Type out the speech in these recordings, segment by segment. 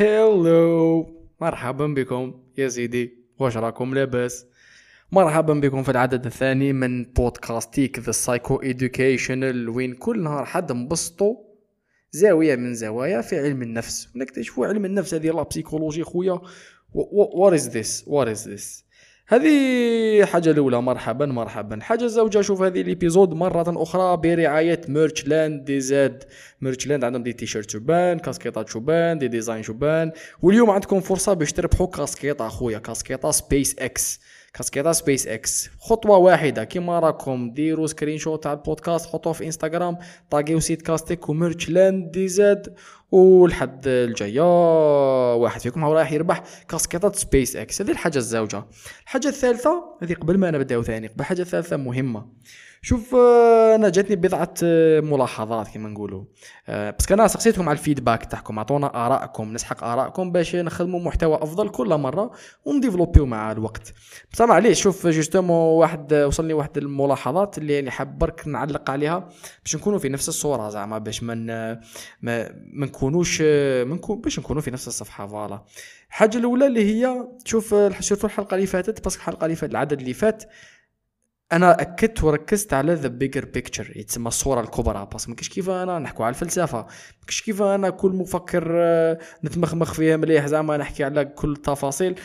هلو مرحبا بكم يا سيدي واش راكم لاباس؟ مرحبا بكم في العدد الثاني من بودكاستك the psycho educational وين كل نهار حد نبسطو زاوية من زوايا في علم النفس. ونكتشفوا علم النفس هذه la psychologie خويا. what is this what is this هذه حاجة الأولى مرحبا مرحبا. الحاجة الزوجة شوف هذه ال episode مرة أخرى برعاية Merch Land DZ ميرش لاند عندهم des t-shirts شابين كاسكيطات شابين des designs شابين. واليوم عندكم فرصة باش تربحوا كاسكيطة أخويا كاسكيطة سبيس إكس. كاسكيطة سبيس إكس. خطوة واحدة. كيما راكم ديروا screenshot تاع البودكاست حطوه في إنستغرام taguiw سيت كاستيك وميرش لاند دي زاد والحد الجاية واحد فيكم هو رايح يربح كاسكيطات سبيس إكس. هذه الحاجة الزوجة. الحاجة الثالثة هذه قبل ما نبداو ثاني قبل الحاجة الثالثة مهمة. شوف آه، أنا جاتني بضعة آه، ملاحظات كما نقولوا. آه، بس أنا سقسيتكم على ال feedback تاعكم اعطونا آرائكم نسحق آرائكم باش نخدموا محتوى أفضل كل مرة و ندي développiw مع الوقت. بس معليش شوف justement واحد وصلني واحد الملاحظات اللي يعني حاب برك نعلق عليها باش نكونوا في نفس الصورة زعما باش من ما ما نكونوش باش نكونوا في نفس الصفحة voilà. الحاجة الأولى اللي هي تشوف surtout الحلقة اللي فاتت بس الحلقة اللي فاتت العدد اللي فات أنا أكدت وركزت على the bigger picture يتسمى الصورة الكبرى. بس ما كيف أنا نحكوا على الفلسفة. ما كيف أنا كل مفكر آه، نتمخمخ فيها مليح. زعما نحكي على كل التفاصيل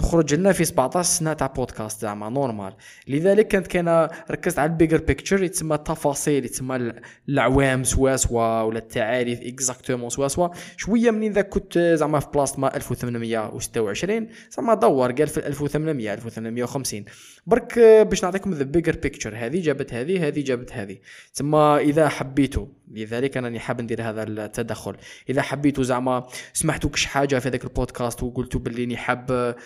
تخرج لنا في 17 سنة تاع بودكاست زعما normal. لذلك كانت كان ركزت على ال bigger picture يتسمى التفاصيل يتسمى العوام سوا سوا ولا التعاريف exactement سوا سوا. شوية منين ذاك كنت زعما في بلاصة ما 1826 زعما دور قال في 1800 1850 برك باش نعطيكم ذا بيجر بيكتشر هذه جابت هذه هذه جابت هذه. تسمى إذا حبيتوا لذلك أنا حاب ندير هذا التدخل. إذا حبيتوا زعما سمحتوا كش حاجة في هذاك البودكاست وقلتوا باللي حاب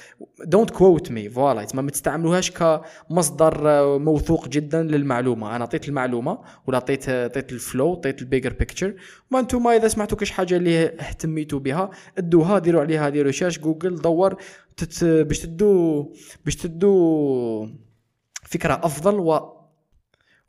دونت كوت مي فوالا ما تستعملوهاش كمصدر موثوق جدا للمعلومة. أنا عطيت المعلومة ولا عطيت عطيت ال flow عطيت ال bigger picture وأنتم إذا سمعتوا كش حاجة اللي اهتميتوا بها ادوها ديروا عليها ديروا recherche جوجل دور باش تدو باش تدو فكرة أفضل و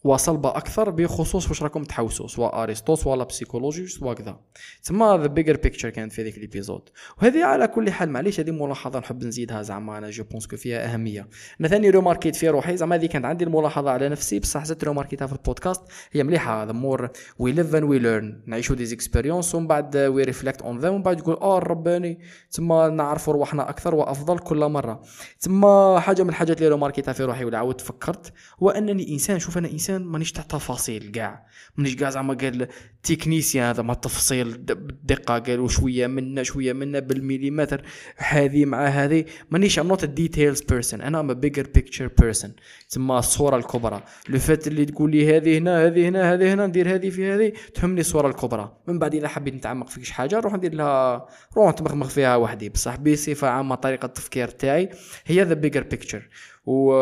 وصلبة أكثر بخصوص واش راكم تحوسوا سواء أرسطو ولا psychologie سواء كذا. تسمى the bigger picture كانت في هذيك ال épisode. وهذه على كل حال معليش هذه ملاحظة نحب نزيدها زعما أنا je pense فيها أهمية. أنا ثاني remarquit في روحي زعما هذه كانت عندي الملاحظة على نفسي بصح زدت remarquitها في البودكاست. هي مليحة the more we live and we learn نعيشوا des expériences ومن بعد we reflect on them ومن بعد تقول آه رباني. تسمى نعرفوا رواحنا أكثر وأفضل كل مرة. تسمى حاجة من الحاجات اللي remarquitها في روحي ولا عاودت فكرت هو انني إنسان شوف أنا إنسان مانيش تحت تفاصيل كاع مانيش كاع زعما قال technicien هذا ما التفصيل بالدقة قالوا شوية منا شوية منا بالمليمتر هذه مع هذه. مانيش I'm not details person أنا I'm bigger picture person تسمى الصورة الكبرى. لو فات اللي تقول لي هذه هنا هذه هنا هذه هنا ندير هذه في هذه تهمني الصورة الكبرى. من بعد إذا حبيت نتعمق في حاجة نروح ندير لها نروح نتمخمخ فيها وحدي. بصح بصفة عامة طريقة التفكير تاعي هي the bigger picture و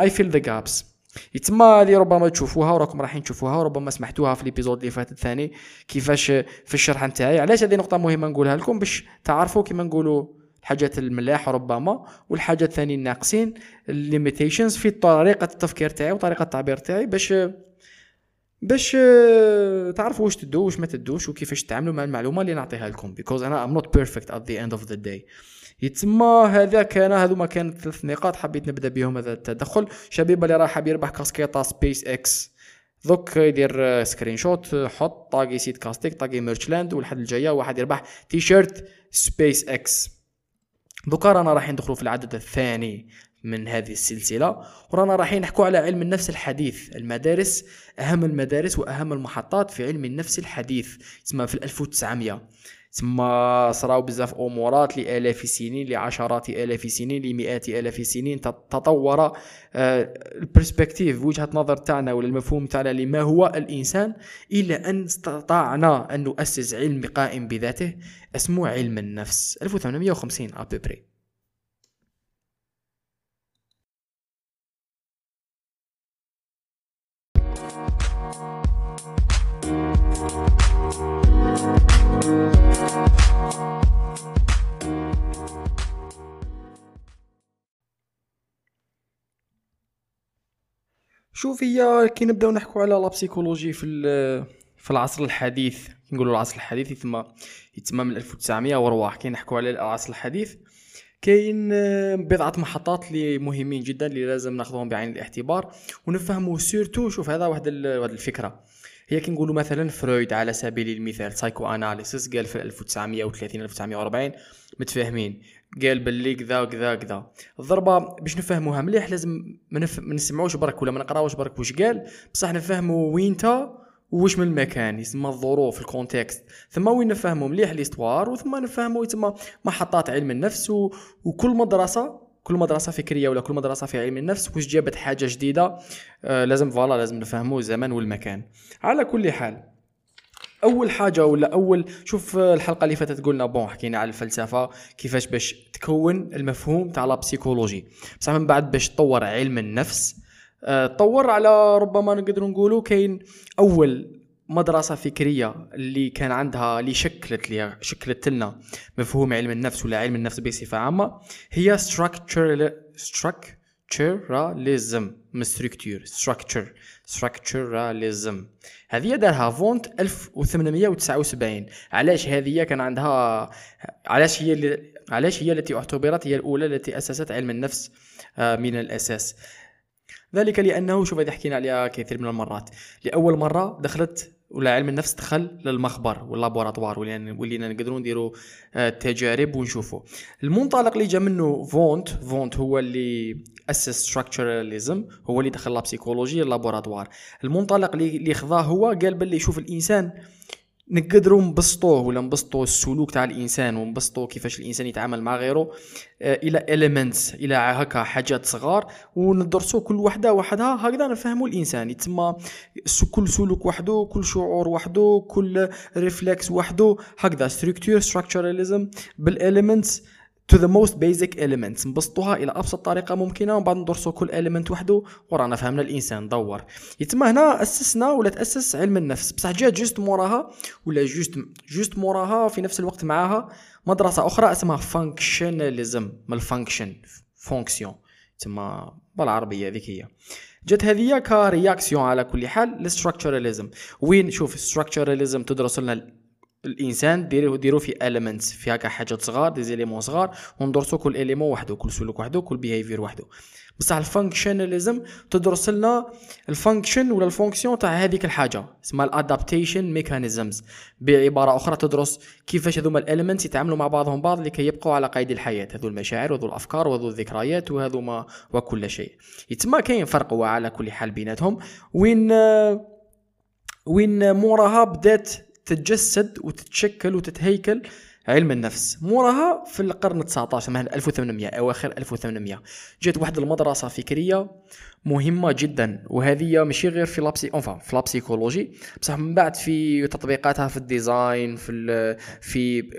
I fill the gaps يتما هذه ربما تشوفوها وراكم رايحين تشوفوها وربما سمعتوها في ال épisode اللي فات الثاني كيفاش في الشرح نتاعي. علاش هذه نقطة مهمة نقولها لكم؟ باش تعرفوا كيما نقولوا الحاجات الملاح ربما والحاجات الثانية الناقصين ال limitations في طريقة التفكير تاعي وطريقة التعبير تاعي باش باش تعرفوا واش تدو واش ما تدوش وكيفاش تتعاملوا مع المعلومة اللي نعطيها لكم. Because أنا I'm not perfect at the end of the day. يتسمى هذا كان هذوما كان ثلاث نقاط حبيت نبدأ بهم هذا التدخل. الشبيبة اللي راه حاب يربح كاسكيطه سبيس إكس دوك يدير screenshot حط tagui سيت كاستيك tagui ميرشلاند والحد الجاية واحد يربح تي شيرت سبيس إكس دوكا رانا راح ندخلوا في العدد الثاني. من هذه السلسلة. ورانا رايحين نحكوا على علم النفس الحديث. المدارس أهم المدارس وأهم المحطات في علم النفس الحديث. تسمى في 1900 تما صراو بزاف أمورات لآلاف السنين لعشرات آلاف السنين لمئات آلاف السنين. تطور آه، ال perspective وجهة نظر تاعنا ولا المفهوم تاعنا لما هو الإنسان إلى أن استطعنا أن نؤسس علم قائم بذاته اسمه علم النفس. 1850 à peu près شوف هي كي نبداو نحكوا على la psychologie في في العصر الحديث. نقولوا العصر الحديث يتم يتم من 1900 ورواح كي نحكوا على العصر الحديث كاين آه، بضعة محطات اللي مهمين جدا اللي لازم ناخذهم بعين الاعتبار ونفهموا surtout شوف هذا واحد واحد الفكرة. هي كي نقولوا مثلا فرويد على سبيل المثال psychoanalysis قال في 1930 1940 متفاهمين. قال باللي كذا كذا كذا الضربة باش نفهموها مليح لازم ما نف... نسمعوش برك ولا ما نقراوش برك واش قال. بصح نفهموا وينتا وش من المكان يسمى الظروف ال context ثم وين نفهموا مليح l'histoire وثم نفهموا يتم محطات علم النفس و... وكل مدرسة كل مدرسة فكرية ولا كل مدرسة في علم النفس واش جابت حاجة جديدة. آه لازم voilà لازم نفهموا الزمان والمكان. على كل حال أول حاجة ولا أول شوف الحلقة اللي فاتت قلنا bon حكينا على الفلسفة كيفاش باش تكون المفهوم تاع la psychologie بصح من بعد باش تطور علم النفس آه، طور على ربما نقدروا نقولوا كاين أول مدرسة فكرية اللي كان عندها اللي شكلت لي شكلت لنا مفهوم علم النفس ولا علم النفس بصفة عامة هي structure structuralism من structure structure structuralism. هذه دارها Wundt 1879 علاش هذه كان عندها علاش هي اللي علاش هي التي اعتبرت هي الأولى التي أسست علم النفس آه، من الأساس. ذلك لأنه شوف هذه حكينا عليها كثير من المرات. لأول مرة دخلت ولا علم النفس دخل للمخبر وال laboratoire ولينا نقدروا نديروا آه، تجارب ونشوفوا. المنطلق اللي جا منه فونت فونت هو اللي أسس structuralism هو اللي دخل la psychologie ال laboratoire المنطلق اللي خذاه هو قال باللي شوف الإنسان نقدروا نبسطوه ولا نبسطوا السلوك تاع الإنسان ونبسطوا كيفاش الإنسان يتعامل مع غيره آه، إلى elements إلى هكا حاجات صغار وندرسوا كل وحدة وحدها هكذا نفهموا الإنسان. يتسمى كل سلوك وحده كل شعور وحده كل réflexe وحده هكذا structure structuralism بال elements to the most basic elements. نبسطوها إلى أبسط طريقة ممكنة ومن بعد ندرسوا كل element وحده ورانا فهمنا الإنسان دور. يتم هنا أسسنا ولا تأسس علم النفس. بصح جات جوست موراها ولا جوست جوست موراها في نفس الوقت معاها مدرسة أخرى اسمها functionalism من ال function fonction تما بالعربية هذيك هي. جات هذه ك réaction على كل حال لل structuralism وين؟ شوف ال structuralism تدرس لنا الإنسان ديروا ديروا في elements في هكا حاجات صغار des éléments صغار وندرسوا كل élément وحده كل سلوك وحده كل behavior وحده بصح ال functionalism تدرس لنا ال function ولا ال fonction تاع هذيك الحاجة اسمها ال adaptation mechanisms بعبارة أخرى تدرس كيفاش هذوما ال elements يتعاملوا مع بعضهم بعض لكي يبقوا على قيد الحياة هذو المشاعر وهذو الأفكار وهذو الذكريات وهذوما وكل شيء. يتما كاين فرق على كل حال بيناتهم. وين وين موراها بدات تتجسد وتتشكل وتتهيكل علم النفس. موراها في القرن 19 مثلا 1800 أواخر 1800 جات واحد المدرسة فكرية مهمة جدا وهذه ماشي غير في la psy enfin في la psychologie. بصح من بعد في تطبيقاتها في ال design في في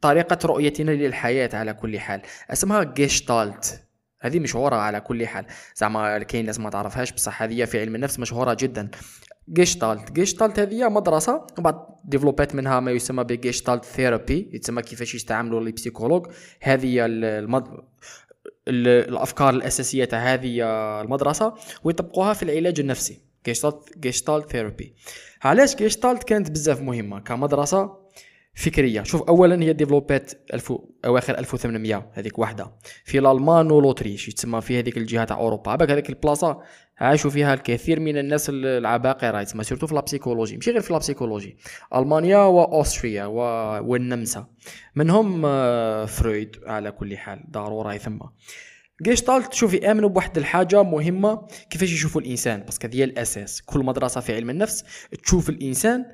طريقة رؤيتنا للحياة على كل حال. اسمها جيشتالت هذه مشهورة على كل حال. زعما كاين ناس ما تعرفهاش بصح هذه في علم النفس مشهورة جدا. Gestalt Gestalt هذه مدرسة وبعد ديفلوبات منها ما يسمى ب Gestalt therapy يتسمى كيفاش يستعملوا les psychologues هذه المد... الأفكار الأساسية تاع هذه المدرسة ويطبقوها في العلاج النفسي. Gestalt Gestalt therapy علاش جيشتالت كانت بزاف مهمة؟ كمدرسة فكرية. شوف اولا هي ديفلوبات الف أواخر 1800 هذيك واحدة في الألمان و l'Autriche يتسمى في هذيك الجهة تاع أوروبا. عباك هذيك البلاصة عاشوا فيها الكثير من الناس العباقرة يتسمى surtout في la psychologie ماشي غير في la psychologie ألمانيا واوستريا و... والنمسا. منهم آه، فرويد على كل حال ضرورة ثم جيشتالت تشوف يامنوا بواحد الحاجة مهمة كيفاش يشوفوا الإنسان؟ parce que هي الأساس. كل مدرسة في علم النفس تشوف الإنسان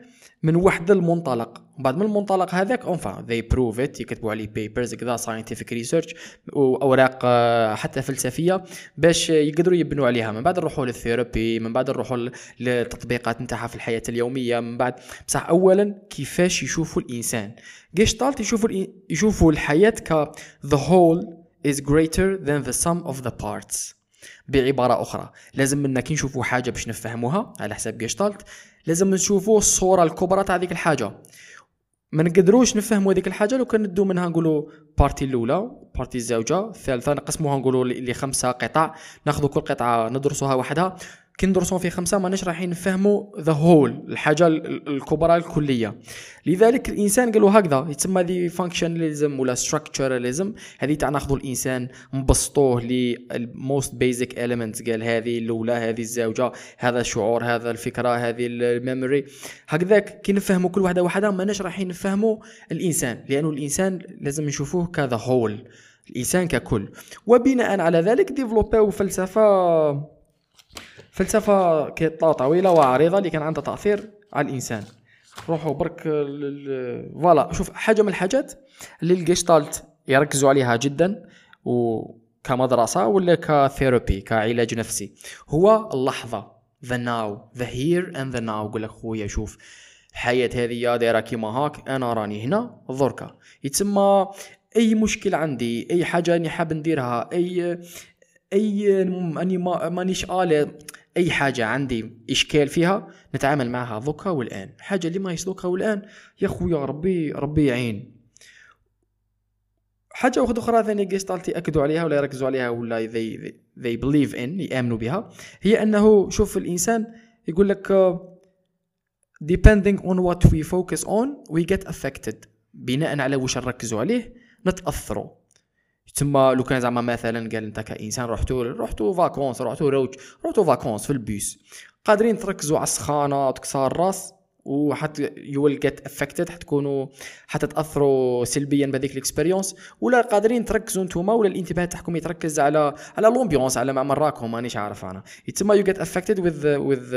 من واحد المنطلق. بعد من المنطلق هذاك enfin they prove it يكتبوا عليه papers كذا scientific research واوراق حتى فلسفية باش يقدروا يبنوا عليها. من بعد نروحوا لل therapy من بعد نروحوا للتطبيقات نتاعها في الحياة اليومية. من بعد بصح اولا كيفاش يشوفوا الإنسان؟ جيشتالت يشوفوا يشوفوا الحياة ك the whole is greater than the sum of the parts. بعبارة أخرى لازم منا كي نشوفوا حاجة باش نفهموها على حساب جيشتالت لازم نشوفوا الصورة الكبرى تاع هذيك الحاجة. ما نقدروش نفهموا هذيك الحاجة لو كان ندو منها نقولوا partie الأولى partie الزوجة الثالثة نقسموها نقولوا لخمسة قطع ناخذ كل قطعة ندرسوها وحدها. كي ندرسون في خمسة ماناش رايحين نفهموا the whole الحاجة ال- الكبرى الكلية. لذلك الإنسان قالوا هكذا يتسمى the functionalism ولا structuralism هذه تاع ناخذوا الإنسان نبسطوه لل most basic elements قال هذه الأولى هذه الزوجه هذا الشعور هذا الفكرة هذه ال memory. هكذاك كي نفهموا كل واحدة وحدة ماناش رايحين نفهموا الإنسان لأنه الإنسان لازم نشوفوه ك the whole الإنسان ككل. وبناء على ذلك ديفلوباو فلسفة فلسفة كي طويله وعريضة اللي كان عندها تأثير على الإنسان. روحوا برك voilà شوف حاجة من الحاجات اللي الجيشتالت يركزوا عليها جدا وكمدرسه ولا ك therapy كعلاج نفسي هو اللحظة the now the here and the now يقول لك خويا شوف الحياة هذه دايرة كيما هاك أنا راني هنا دركا يتسمى أي مشكل عندي أي حاجة أني حاب نديرها اي أي أني ما مانيش آلة أي حاجة عندي إشكال فيها نتعامل معها ذوكا والآن. حاجة اللي ما يصدقها والآن يا خويا ربي ربي يعين. حاجة واحدة أخرى ثانية جيستالت ياكدوا عليها ولا يركزوا عليها ولا they, they, they believe in يآمنوا بها. هي أنه شوف الإنسان يقول لك depending on what we focus on we get affected. بناء على واش نركزوا عليه؟ نتأثروا. تما لو كان زعما مثلا قال أنت كإنسان رحتوا رحتوا vacances رحتوا روج رحتوا vacances في ال beach. قادرين تركزوا على السخانة وتكسر الرأس وحتى you will get affected حتكونوا حتتأثروا سلبيا بهذيك ال expérience ولا قادرين تركزوا نتوما ولا الانتباه تاعكم يتركز على على l'ambiance على مع مراكم مانيش عارف أنا. يتسمى you get affected with with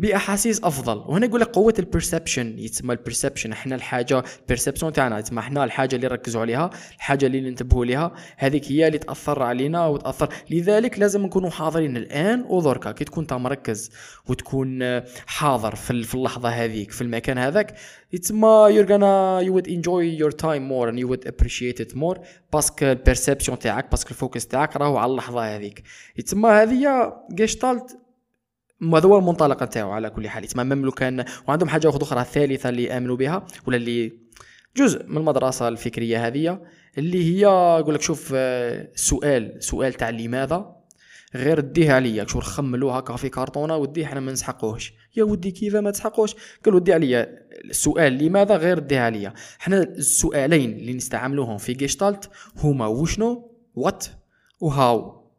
بأحاسيس أفضل. وهنا يقول لك قوة ال perception يتسمى ال perception إحنا الحاجة ال perception تاعنا يتسمى إحنا الحاجة اللي نركزوا عليها الحاجة اللي ننتبهوا لها هذيك هي اللي تأثر علينا وتأثر. لذلك لازم نكونوا حاضرين الآن. ودركا كي تكون انت مركز وتكون آه، حاضر في ال- في اللحظة هذيك في المكان هذاك يتسمى you're gonna you would enjoy your time more and you would appreciate it more. parce que ال perception تاعك parce que ال focus تاعك راهو على اللحظة هذيك. يتسمى هذه جيشتالت هذا هو المنطلق نتاعو على كل حال. même لو كان وعندهم حاجة أخرى ثالثة اللي يامنوا بها ولا اللي جزء من المدرسة الفكرية هذه اللي هي يقول لك شوف آه، سؤال سؤال تاع لماذا؟ غير ديه عليا. شو خملوه هكا في كرتونه وديه إحنا ما نسحقوهش. يا ودي كيف ما تسحقوش قال ودي عليا. السؤال لماذا؟ غير ديه عليا. إحنا السؤالين اللي نستعملوهم في جيشتالت هما وشنو؟ what و how؟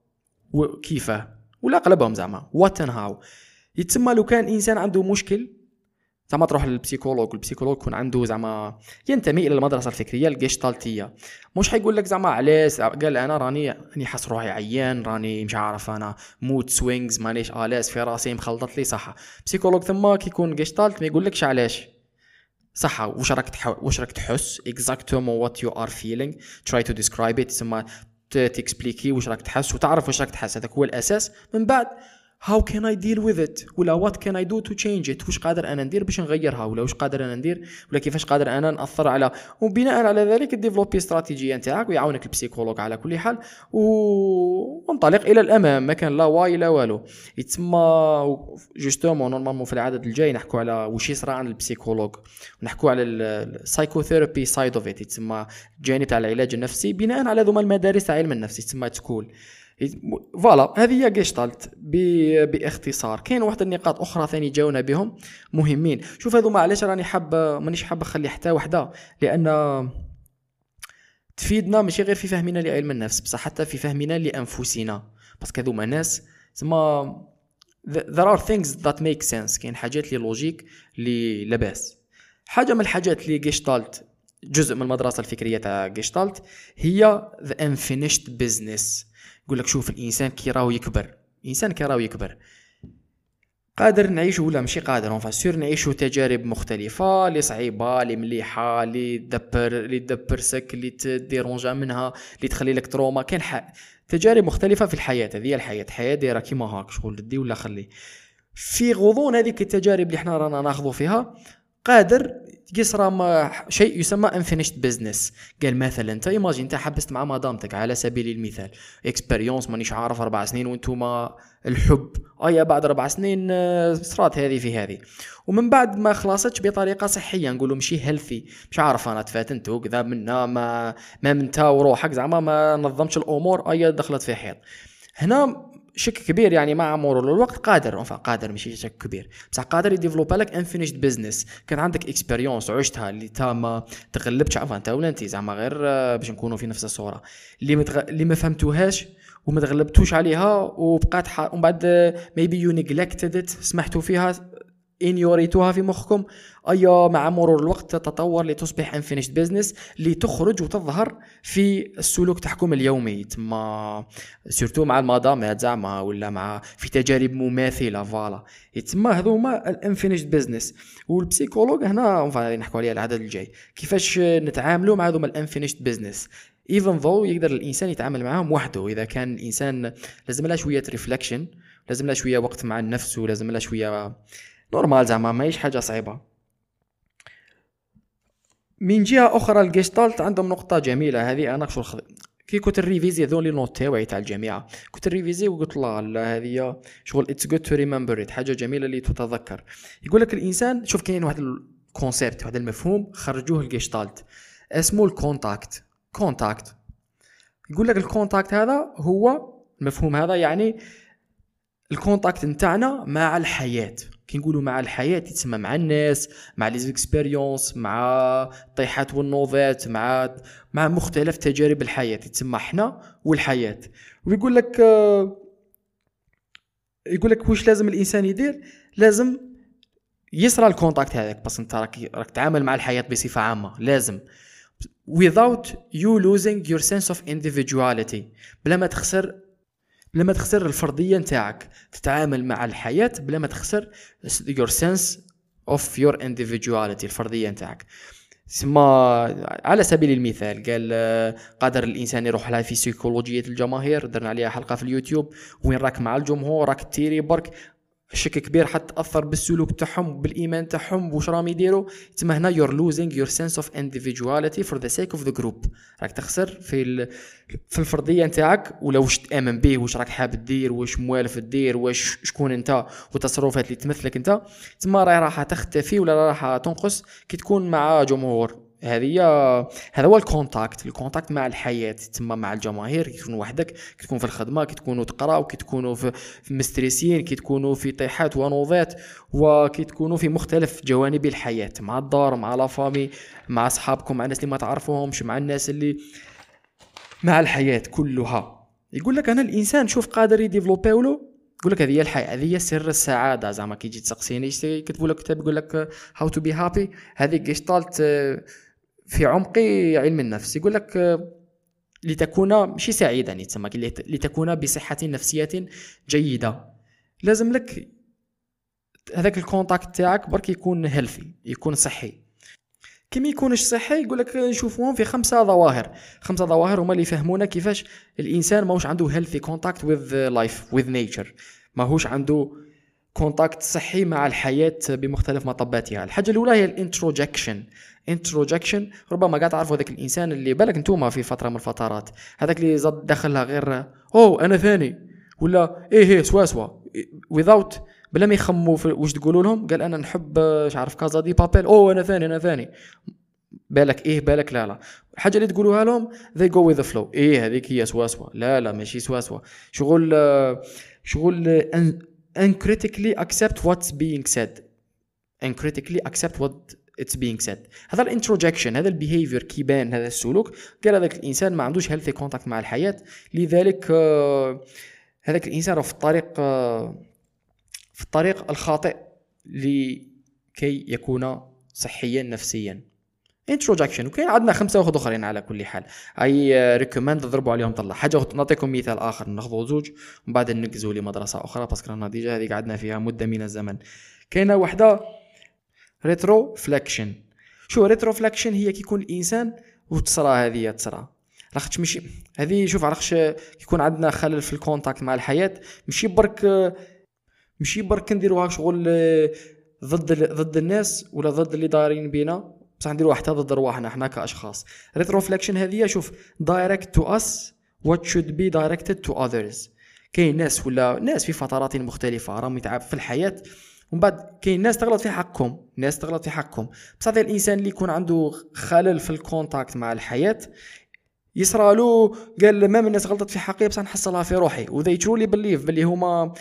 وكيفاه ولا اغلبهم زعما. what and how يتسمى لو كان إنسان عنده مشكل زعما تروح لل psychologue وال psychologue يكون عنده زعما ينتمي إلى المدرسة الفكرية الجيشتالتية. مش حيقول لك زعما علاش قال أنا راني راني حاس روحي عيان راني مش عارف أنا mood swings مانيش à l'aise في راسي مخلطت لي صح psychologue ثم كيكون جيشتالت ما يقولكش علاش. صح واش راك. واش راك تحس exactement what you are feeling try to describe it تسمى t'expliquer واش راك تحس وتعرف واش راك تحس. هذاك هو الأساس. من بعد how can I deal with it ولا what can I do to change it واش قادر أنا ندير باش نغيرها ولا واش قادر أنا ندير؟ ولا كيفاش قادر أنا نأثر على؟ وبناء على ذلك développer استراتيجيه نتاعك ويعاونك ال psychologue على كل حال. و... وانطلق إلى الأمام. ما كان لا why لا والو. يتسمى justement normalement في العدد الجاي نحكوا على واش يصرى عند ال psychologue. ونحكوا على ال psychotherapy side of it يتسمى الجانب تاع العلاج النفسي. بناء على ذوما المدارس تاع علم النفس. يتسمى school voilà هذه هي جيشتالت باختصار. كاين واحد النقاط أخرى ثاني جاونا بهم مهمين. شوف هذوما علاش راني حاب مانيش حاب نخلي حتى وحدة لأن تفيدنا ماشي غير في فهمنا لعلم النفس بصح حتى في فهمنا لأنفسنا. parce que هذوما ناس زعما th- there are things that make sense. كاين حاجات اللي logique اللي لاباس حاجة من الحاجات اللي جيشتالت جزء من المدرسة الفكرية تاع جيشتالت هي the unfinished business. يقول لك شوف الإنسان كي راهو يكبر الإنسان كي راهو يكبر قادر نعيشوا ولا ماشي قادر on est sûr نعيشوا تجارب مختلفة اللي صعيبة اللي مليحة اللي تدبر اللي ت dépress ك اللي ت dérange منها اللي تخلي لك trauma كاين. تجارب مختلفة في الحياة هذه الحياة الحياة دايرة كيما هاك شغل دي ولا خلي في غضون هذيك التجارب اللي إحنا رانا ناخذوا فيها قادر يصرى شيء يسمى unfinished business. قال مثلا انت imagine انت حبست مع مدامتك على سبيل المثال. expérience مانيش عارف أربع سنين وإنتوما الحب. ايا بعد أربع سنين آه، صرات هذه في هذه. ومن بعد ما خلصتش بطريقة صحية نقولوا مشي healthy مش عارف أنا تفاتنتو كذا منا ما ما منتا وروحك زعما ما نظمتش الأمور ايا دخلت في حيط. هنا شك كبير يعني مع مرور الوقت قادر انفع قادر ماشي شك كبير. بصح قادر ي développe لك unfinished business كان عندك expérience عشتها اللي تا ما تغلبتش عفوا انت ولا انت؟ زعما غير آه، باش نكونوا في نفس الصورة. اللي متغ... اللي ما فهمتوهاش وما تغلبتوش عليها وبقات. ومن بعد maybe you neglected سمحتوا فيها ignori توها في مخكم. أيا مع مرور الوقت تتطور لتصبح unfinished business لتخرج وتظهر في السلوك تاعكم اليومي. تما surtout مع المدامات زعما ولا مع في تجارب مماثلة voilà. تما هذوما ال unfinished business وال psychologue هنا نحكوا عليها العدد الجاي. كيفاش نتعاملوا مع هذوما ال unfinished business even though يقدر الإنسان يتعامل معاهم وحده. إذا كان الإنسان لازم له شوية reflection لازم له شوية وقت مع النفس ولازم له شوية normal زعما ماهيش حاجة صعيبة. من جهة أخرى الجيستالت عندهم نقطة جميلة. هذه أنا شو كي كنت ن révise ذو les notes تاع الجامعة كنت ن révise وقلت الله لا هذه شغل it's good to remember حاجة جميلة اللي تتذكر. يقول لك الإنسان شوف كاين واحد ال concept واحد المفهوم خرجوه الجيستالت اسمه ال contact. contact. يقول لك ال contact هذا هو المفهوم هذا يعني ال contact نتاعنا مع الحياة. كي نقولوا مع الحياة تسمى مع الناس مع les expériences مع الطيحات والنوضات مع مع مختلف تجارب الحياة. تسمى حنا والحياة. ويقول لك يقول لك واش لازم الإنسان يدير؟ لازم يسرى ال contact هذاك بس أنت راك راك تعامل مع الحياة بصفة عامة. لازم. Without you losing your sense of individuality. بلا ما تخسر بلا ما تخسر الفرديه نتاعك. تتعامل مع الحياة بلا ما تخسر your sense of your individuality الفرديه نتاعك. سما على سبيل المثال قال قادر الإنسان يروح لها في سيكولوجيه الجماهير درنا عليها حلقة في اليوتيوب وين راك مع الجمهور راك تيري برك. شك كبير حتاثر بالسلوك تاعهم بالإيمان تاعهم واش راهم يديروا؟ تما هنا you're losing your sense of individuality for the sake of the group راك تخسر في في الفرديه نتاعك ولا واش تآمن به واش راك حاب دير واش موالف دير واش شكون انت والتصرفات اللي تمثلك انت تما راهي راح تختفي ولا راح تنقص كي تكون مع جمهور. هذه هذا هو ال contact. ال contact مع الحياة تما مع الجماهير كي تكون وحدك كي تكون في الخدمة كي تكونوا تقراو كي تكونوا في, م stress ين كي تكونوا في طيحات ونوضات وكي تكونوا في مختلف جوانب الحياة مع الدار مع la famille مع أصحابكم مع الناس اللي ما تعرفوهمش مع الناس اللي مع الحياة كلها. يقول لك أنا الإنسان شوف قادر ي développer له؟ يقول لك هذه الحياة هذه سر السعادة. زعما كي تجي تسقسيني يكتبوا لك كتاب يقول لك how to be happy هذه جيشتالت في عمق علم النفس. يقول لك آه، لتكون ماشي سعيدا يتسمى لتكون بصحة نفسية جيدة. لازم لك هذاك ال contact تاعك برك يكون healthy يكون صحي. كي ما يكونش صحي يقول لك نشوفوهم في خمسة ظواهر. خمسة ظواهر هما اللي يفهمونا كيفاش الإنسان ماهوش عنده healthy contact with life with nature ماهوش عنده كونتاكت صحي مع الحياة بمختلف مطباتها. الحاجة الأولى هي ال introjection. introjection ربما قاعد تعرفوا هذاك الإنسان اللي بالك انتوما في فترة من الفترات. هذاك اللي زاد دخلها غير أو أنا ثاني. ولا إيه إيه سوا سوا. Without بلا ما يخموا واش تقولوا لهم قال أنا نحب مش عارف كازا دي بابيل أو أنا ثاني أنا ثاني. بالك إيه بالك لا لا. الحاجة اللي تقولوها لهم they go with the flow. إيه هذيك هي سوا سوا. لا لا ماشي سوا سوا. شغل شغل uncritically accept what's being said. Uncritically accept what it's being said. هذا ال introjection هذا ال behavior كيبان هذا السلوك قال هذاك الإنسان ما عندوش healthy contact مع الحياة. لذلك uh, هذاك الإنسان في الطريق uh, في الطريق الخاطئ لكي يكون صحيا نفسيا. introjection وكاين عندنا خمسة واحد آخرين على كل حال. I recommend ضربوا عليهم طلع حاجة نعطيكم مثال آخر. ناخذوا زوج ومن بعد ننقزوا لمدرسة أخرى parce que رانا déjà هذه قعدنا فيها مدة من الزمن. كاينة وحدة retroflection شو retroflection هي كيكون الإنسان وتصرى هذه تصرى لاخاطرش ماشي هذه شوف علاش يكون عندنا خلل في ال contact مع الحياة. ماشي برك ماشي برك نديروها شغل ضد ضد الناس ولا ضد اللي دايرين بينا. بصح نديروها حتى ضد رواحنا إحنا كأشخاص. retroflection هذه شوف direct to us what should be directed to others كاين ناس ولا ناس في فترات مختلفة راهم يتعب في الحياة. ومن بعد كاين ناس تغلط في حقكم ناس تغلط في حقكم بصح الإنسان اللي يكون عنده خلل في ال contact مع الحياة يصرالو قال ما من الناس غلطت في حقي بصح نحصلها في روحي. و they truly believe باللي هما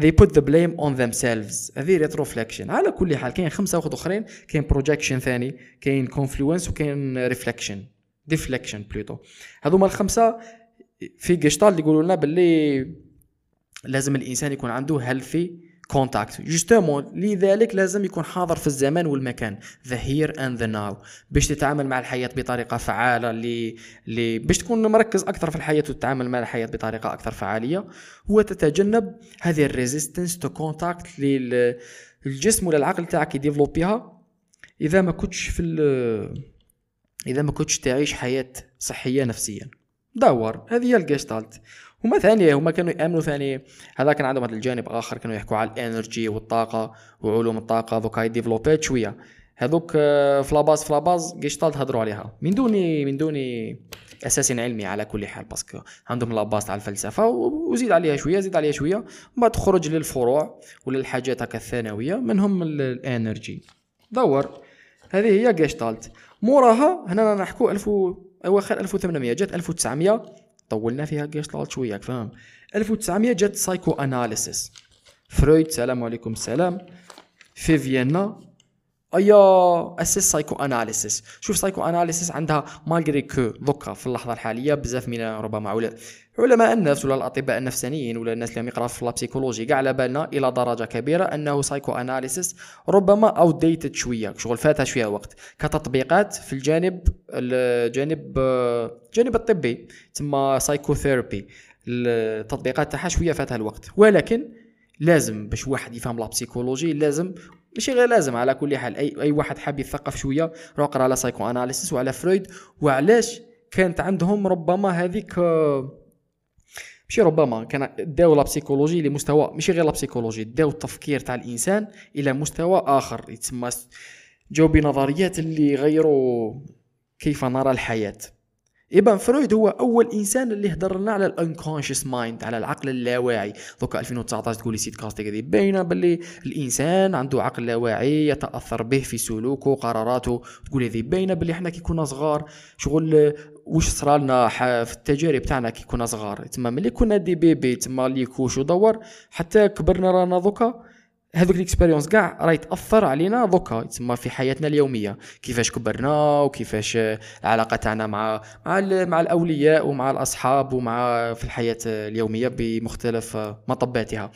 they put the blame on themselves. هذه retroflection على كل حال كاين خمسة واحد أخرين كاين projection ثاني كاين confluence وكاين ريفليكشن deflection plutôt هذوما الخمسة في جيشتال يقولوا لنا باللي لازم الإنسان يكون عنده healthy contact justement لذلك لازم يكون حاضر في الزمان والمكان. the here and the now باش تتعامل مع الحياة بطريقة فعالة لي لي باش تكون مركز أكثر في الحياة وتتعامل مع الحياة بطريقة أكثر فعالية وتتجنب هذه ال resistance to contact للجسم ولا العقل تاعك يديفلوبيها إذا ما كنتش في إذا ما كنتش تعيش حياة صحية نفسيا. دور هذه هي الجيستالت هما ثانية هما كانوا يأمنوا ثاني هذا كان عندهم هذا الجانب آخر كانوا يحكوا على ال energy والطاقة وعلوم الطاقة دوكا développée شوية. هذوك آه، فلاباز فلاباز جيشتالت هضروا عليها. من دون من دون أساس علمي على كل حال parce que عندهم la base تاع الفلسفة وزيد عليها شوية زيد عليها شوية. ما تخرج للفروع ولا الحاجات هكا الثانوية منهم ال energy. Donc. هذه هي جيشتالت موراها هنا نحكوا 1000 أواخر 1800 جات 1900 طولنا فيها جيشتالت شوية فاهم؟ 1900 جات psychoanalysis فرويد سلام عليكم السلام في فيينا أيا أسس psychoanalysis شوف psychoanalysis عندها malgré que دوكا في اللحظة الحالية بزاف من ربما علماء النفس ولا الأطباء النفسانيين ولا الناس اللي يقراو في la psychologie كاع على بالنا إلى درجة كبيرة أنه psychoanalysis ربما outdated شوية شغل فاتها شوية وقت. كتطبيقات في الجانب الجانب الجانب الطبي تسمى psychotherapy التطبيقات تاعها شوية فاتها الوقت. ولكن لازم باش واحد يفهم la psychologie لازم ماشي غير لازم على كل حال أي أي واحد حاب يثقف شوية روح اقرا على psychoanalysis وعلى فرويد وعلاش كانت عندهم ربما هذيك ماشي ربما كان داو la psychologie لمستوى ماشي غير la psychologie داو التفكير تاع الإنسان إلى مستوى آخر. يتسمى جاو بنظريات اللي غيروا كيف نرى الحياة. ابن فرويد هو أول إنسان اللي هضر لنا على ال unconscious mind على العقل اللاواعي. دوكا 2019 تقول لي c'est quelque chose باينه باللي الإنسان عنده عقل لاواعي يتأثر به في سلوكه قراراته. تقول هذه باينه باللي إحنا كي كنا صغار. شغل واش صرا لنا في التجارب تاعنا كي كنا صغار. تما ملي كنا des bébés تما les couches ودور حتى كبرنا رانا دوكا هذوك ال expériences كاع راهي تأثر علينا دوكا تسمى في حياتنا اليومية. كيفاش كبرنا وكيفاش العلاقة تاعنا مع مع مع الأولياء ومع الأصحاب ومع في الحياة اليومية بمختلف مطباتها.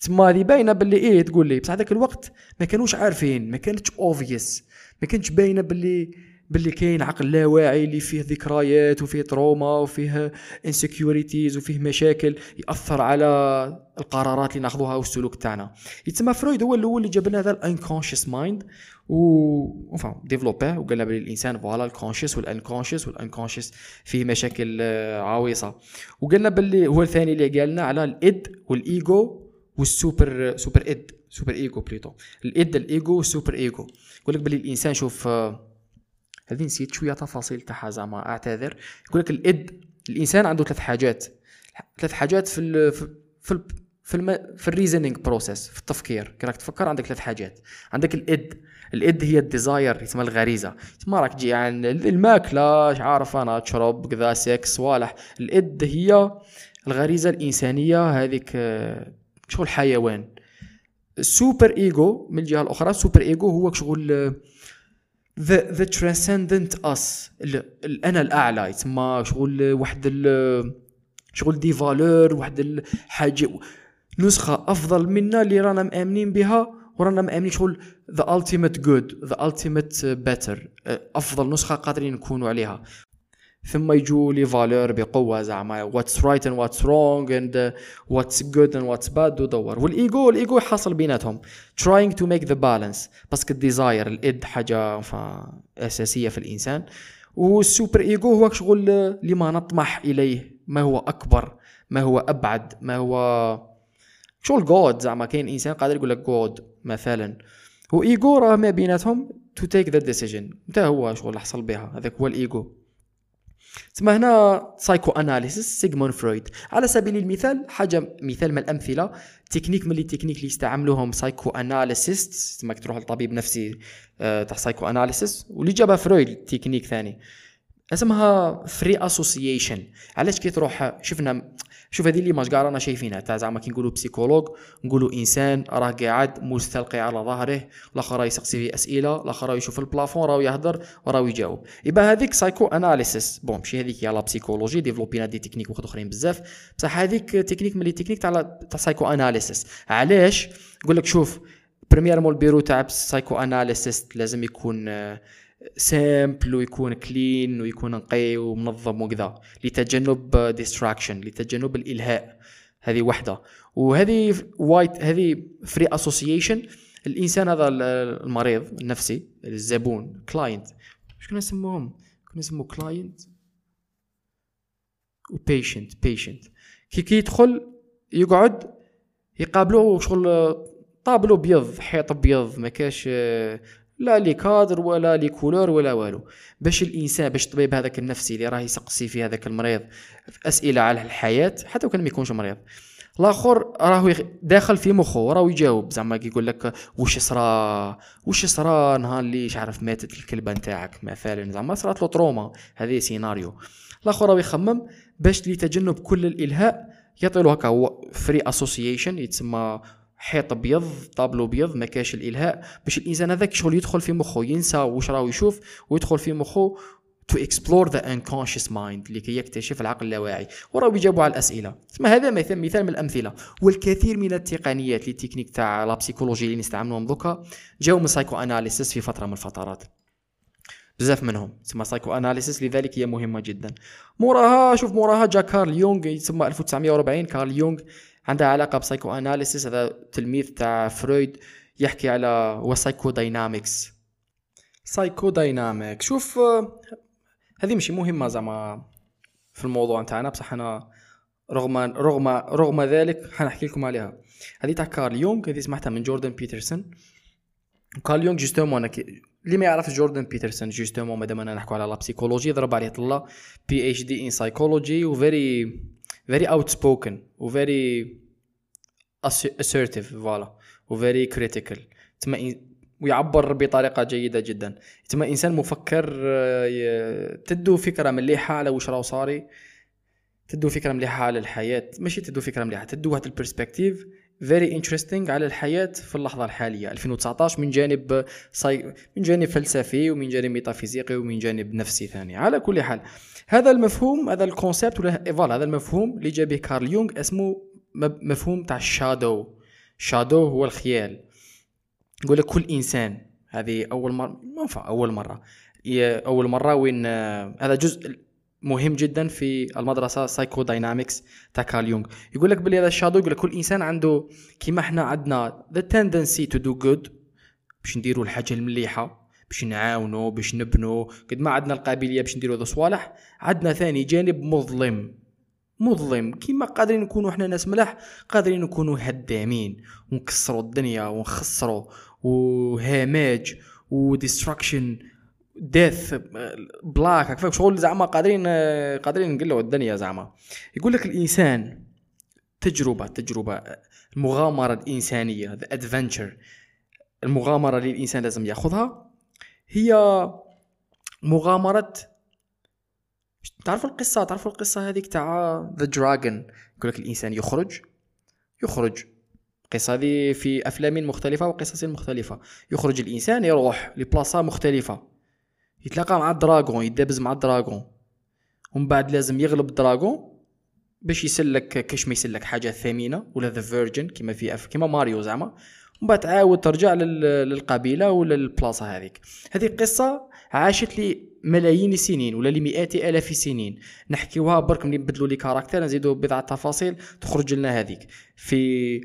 تسمى هذه باينة باللي إيه تقول لي بصح هذاك الوقت ما كانوش عارفين ما كانتش obvious ما كانتش باينة باللي باللي كاين عقل لا واعي اللي فيه ذكريات وفيه trauma وفيه insecurities وفيه مشاكل يأثر على القرارات اللي ناخذوها والسلوك تاعنا. يتسمى فرويد هو الأول اللي جاب لنا هذا ال unconscious mind و enfin ديفلوباه وقال بلي الإنسان voilà ال conscious وال unconscious وال unconscious فيه مشاكل آه، عويصة. وقالنا باللي هو الثاني اللي قالنا على ال id وال ego وال super super id super ego plutôt ال id ال ego وال super ego يقول لك باللي الإنسان شوف آه، هذه نسيت شوية تفاصيل تاعها زعما أعتذر. يقول لك ال id الإنسان عنده ثلاث حاجات. ثلاث حاجات في ال في في في, الم... في ال reasoning process في التفكير. كي راك تفكر؟ عندك ثلاث حاجات. عندك ال id. ال id هي ال desire يسمى الغريزة. تسمى راك تجي عن الماكلة مش عارف أنا تشرب كذا سكس صوالح. ال id هي الغريزة الإنسانية. هذيك شغل حيوان. ال super ego من الجهة الأخرى ال super ego هو شغل the the transcendent us الانا الأعلى يسمى شغل واحد شغل des valeurs واحد الحاجة نسخة أفضل منا اللي رانا مآمنين بها ورانا مآمنين شغل the ultimate good the ultimate better أفضل نسخة قادرين نكونوا عليها. ثم يجوا لي valeurs بقوة زعما. what's right and what's wrong and what's good and what's bad ودور والإيجو الإيجو يحصل بيناتهم. Trying to make the balance. parce que ال desire ال id حاجة أساسية في الإنسان. وال super ego هو شغل لما نطمح إليه. ما هو أكبر ما هو أبعد ما هو شغل good زعما. كاين إنسان قادر يقول لك good مثلا. وايجو راه ما بيناتهم to take the decision انت هو شغل حصل بها. هذاك هو الإيجو. تسمى هنا psychoanalysis سيغمون فرويد. على سبيل المثال حاجة مثال من الأمثلة تكنيك من ال techniques اللي يستعملوهم psychoanalyst تسمى تروح لطبيب نفسي تاع psychoanalysis واللي جابها فرويد تكنيك ثاني. أسمها free association علاش كي تروح شفنا شوف هذه اللي ماش كاع رانا شايفينها تاع زعما كي نقولوا psychologue نقولوا إنسان راه قاعد مستلقي على ظهره الآخر يسقسي فيه أسئلة الآخر يشوف ال plafond راه يهضر وراه يجاوب. يبقى هذيك psychoanalysis bon ماشي هذيك يا la psychologie développé نا des techniques واحد أخرين بزاف. بصح هذيك تكنيك ملي techniques تاع تاع psychoanalysis علاش؟ نقول لك شوف premièrement ال bureau تاع psychoanalysis لازم يكون simple ويكون clean ويكون نقي ومنظم وكذا لتجنب distraction لتجنب الإلهاء. هذه وحدة. وهذه white هذه free association الإنسان هذا المريض النفسي الزبون client إيش كنا نسموهم؟ كنا نسموه client و patient patient كي كي يدخل يقعد يقابلوه شغل طابلو بيض حيط بيض ما كاش لا les cadres ولا les couleurs ولا والو. باش الإنسان باش الطبيب هذاك النفسي اللي راه يسقسي في هذاك المريض أسئلة على الحياة حتى وكان ما يكونش مريض. الآخر راهو داخل في مخه راهو يجاوب. زعما يقول لك واش صرا واش صرا نهار اللي عارف ماتت الكلبة نتاعك مثلا. زعما صرات له trauma. هذه سيناريو. الآخر راهو يخمم باش لتجنب كل الإلهاء يعطي له هكا free association يتسمى حيط أبيض طابلو أبيض ما كاش الإلهاء. باش الإنسان هذاك شغل يدخل في مخه ينسى واش راهو يشوف ويدخل في مخه to explore the unconscious mind لكي يكتشف العقل اللاواعي. وراهو يجاوبوا على الأسئلة. تسمى هذا مثال مثال من الأمثلة. والكثير من التقنيات اللي ال techniques تاع la psychologie اللي نستعملوهم دوكا جاو من psychoanalysis في فترة من الفترات. بزاف منهم. تسمى psychoanalysis لذلك هي مهمة جدا. موراها شوف موراها جا كارل يونغ يتسمى 1940 كارل يونغ. عندها علاقة ب psychoanalysis هذا تلميذ تاع فرويد يحكي على هو psychodynamics psychodynamics شوف هذه ماشي مهمة زعما في الموضوع نتاعنا بصح أنا رغم رغم رغم ذلك حنحكي لكم عليها. هذه تاع كارل يونغ هذه سمعتها من جوردن بيترسون. كارل يونغ justement اللي ما يعرف جوردن بيترسون justement مادام أنا نحكوا على la psychologie ضرب عليه طلة PhD in psychology و very very outspoken و very assertive voilà و very critical. تما ويعبر بطريقة جيدة جدا. تما إنسان مفكر آه، تدو فكرة مليحة على وش راهو صاري. تدو فكرة مليحة على الحياة. ماشي تدو فكرة مليحة تدو واحد ال perspective very interesting على الحياة في اللحظة الحالية. 2019 من جانب صي... من جانب فلسفي ومن جانب ميتافيزيقي ومن جانب نفسي ثاني. على كل حال هذا المفهوم هذا ال concept ولا voilà هذا المفهوم اللي جا به كارل يونغ اسمه مفهوم تاع ال shadow shadow هو الخيال. يقول لك كل إنسان هذه أول مره ما أول مرة. أول مرة وين هذا جزء مهم جدا في المدرسة psychodynamics تاع كارل يونغ. يقول لك بلي هذا ال shadow يقول لك كل إنسان عنده كيما إحنا عندنا the tendency to do good باش نديروا الحاجة المليحة باش نعاونوا باش نبنوا قد ما عندنا القابلية باش نديروا ذو صوالح عندنا ثاني جانب مظلم. مظلم. كيما قادرين نكونوا إحنا ناس ملاح قادرين نكونوا هدامين. ونكسروا الدنيا ونخسروا و damage و destruction death black هكاك شغل زعما قادرين قادرين نقلوا الدنيا زعما. يقول لك الإنسان تجربة تجربة المغامره الانسانيه the adventure المغامرة اللي الإنسان لازم ياخذها هي مغامرة تعرفوا القصة؟ تعرفوا القصة هذيك تاع the dragon يقول لك الإنسان يخرج يخرج. القصة هذه في أفلام مختلفة وقصص مختلفة. يخرج الإنسان يروح لبلاصة مختلفة. يتلاقى مع ال dragon يدابز مع ال dragon. ومن بعد لازم يغلب ال dragon باش يسلك كاش ما يسلك حاجة ثمينة ولا the virgin كما في أف كما ماريو زعما. ومن بعد تعاود ترجع للقبيلة ولا للبلاصة هذيك. هذه قصة عاشت لي ملايين السنين ولا لمئات آلاف السنين. نحكيوها برك ملي نبدلوا les caractères نزيدوا بضعة تفاصيل تخرج لنا هذيك. في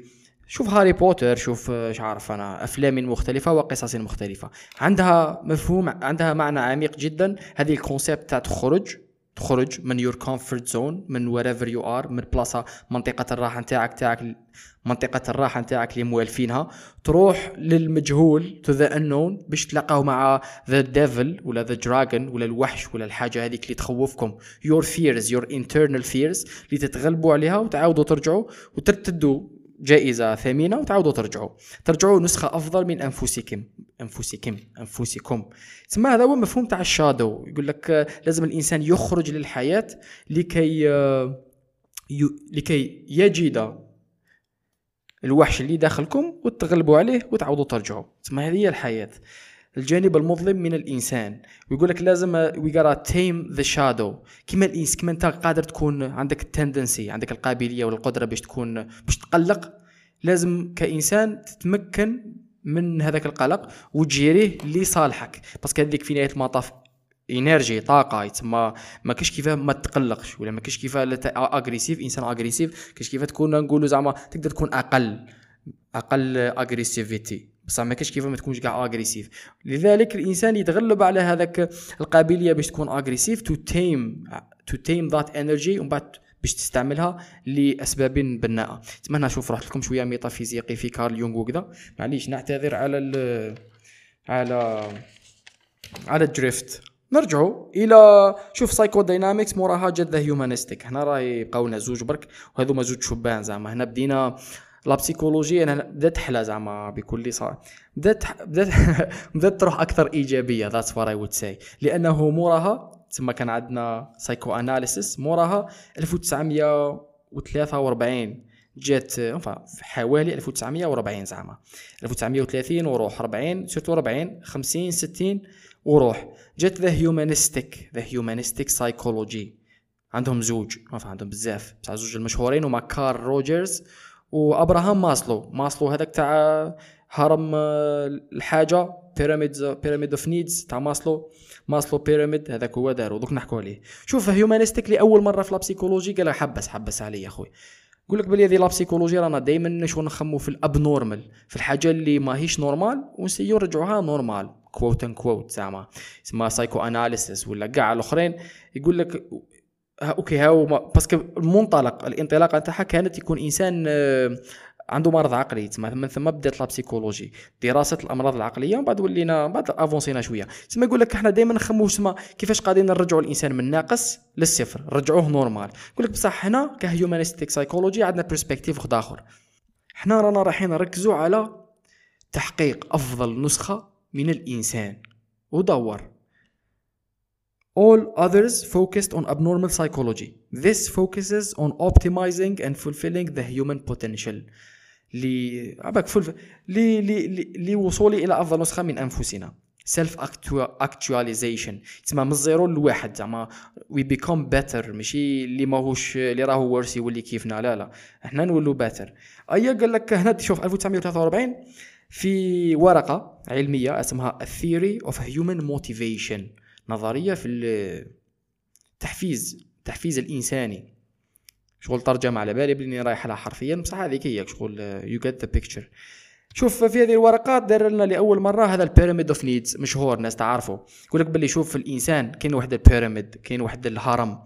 شوف هاري بوتر شوف إيش عارف أنا أفلام مختلفة وقصص مختلفة. عندها مفهوم عندها معنى عميق جدا. هذه ال concept تاع تخرج تخرج من your comfort zone من wherever you are من بلاصة منطقة الراحة نتاعك تاعك منطقة الراحة نتاعك اللي موالفينها. تروح للمجهول to the unknown باش تلاقاو مع the devil ولا the dragon ولا الوحش ولا الحاجة هذيك اللي تخوفكم. your fears your internal fears اللي تتغلبوا عليها وتعاودوا ترجعوا وترتدوا. جائزة ثمينة وتعاودوا ترجعوا. ترجعوا نسخة أفضل من أنفسكم. أنفسكم. أنفسكم. تسمى هذا هو مفهوم تاع ال shadow. يقول لك آه، لازم الإنسان يخرج للحياة لكي آه، لكي يجد الوحش اللي داخلكم وتغلبوا عليه وتعاودوا ترجعوا. تسمى هذه هي الحياة. الجانب المظلم من الإنسان. ويقول لك لازم we gotta tame the shadow كيما الإنس كيما أنت قادر تكون عندك ال tendency عندك القابلية ولا القدره باش تكون باش تقلق. لازم كإنسان تتمكن من هذاك القلق وتجيريه لصالحك. parce que هذيك في نهاية المطاف energy طاقة يتسمى. ما كاش كيفاه ما تقلقش ولا ما كاش كيفاه aggressive إنسان aggressive كاش كيفاه تكون نقولوا زعما تقدر تكون أقل أقل agressivité. بصح ما كاش كيف ما تكونش كاع aggressive لذلك الإنسان يتغلب على هذاك القابلية باش تكون aggressive to tame to tame that energy ومن بعد باش تستعملها لأسباب بناءة. تما هنا شوف رحت لكم شوية ميتافيزيقي في كارل يونغ وكذا. معليش نعتذر على ال على على ال drift. نرجعوا إلى شوف psychodynamics موراها جات the humanistic هنا راهي بقاونا زوج برك وهذوما زوج شبان زعما. هنا بدينا la psychologie أنا بدات تحلى زعما بكل صراحة بدات بدات بدات تروح أكثر إيجابية that's what I would say لأنه موراها تما كان عندنا psychoanalysis موراها 1943 جات حوالي 1940 زعما. 1930 وروح 40 surtout 40 50 60 وروح. جات the humanistic the humanistic psychology عندهم زوج عندهم بزاف بصح زوج المشهورين هما كارل روجرز. وأبراهام ماسلو. ماسلو هذاك تاع هرم آه، الحاجة pyramid pyramid of needs تاع ماسلو. ماسلو pyramid هذاك هو دارو. دوك نحكوا عليه. شوف humanistic لاول مرة في la psychologie قال حبس حبس علي أخوي. يقول لك بلي هذه la psychologie رانا دائما شغل نخمو في ال abnormal في الحاجة اللي ماهيش normal ونسيو نرجعوها normal. quote unquote زعما. psychoanalysis ولا كاع الأخرين. يقول لك okay هاو parce que المنطلق الانطلاقه نتاعها كانت يكون إنسان آه، عنده مرض عقلي تسمى من ثم بدات la psychologie دراسة الأمراض العقلية ومن بعد ولينا بعد افونسينا شوية. تسمى يقول لك إحنا دائما نخمو تسمى كيفاش قاعدين نرجعوا الإنسان من ناقص للصفر نرجعوه normal يقول لك بصح هنا ك humanistic psychology عندنا perspective آخر. إحنا رانا رايحين نركزوا على تحقيق أفضل نسخة من الإنسان ودور. All others focused on abnormal psychology. This focuses on optimizing and fulfilling the human potential. لي عباك فل لي لي لوصولي إلى أفضل نسخة من أنفسنا. self actualization تسمى من ال zero لواحد زعما we become better ماشي؟ اللي ماهوش اللي راهو ورث يولي كيفنا. لا لا. إحنا نولو better أيا قال لك هنا شوف 1943 في ورقة علمية اسمها Theory of Human Motivation. نظرية في التحفيز التحفيز الإنساني. شغل ترجمة على بالي بلي رايح لها حرفيا بصح هذيك هي شغل you get the picture شوف في هذه الورقات دار لنا لأول مرة هذا ال pyramid of needs مشهور الناس تعرفه. يقول لك باللي شوف في الإنسان كاين واحد ال pyramid كاين واحد الهرم.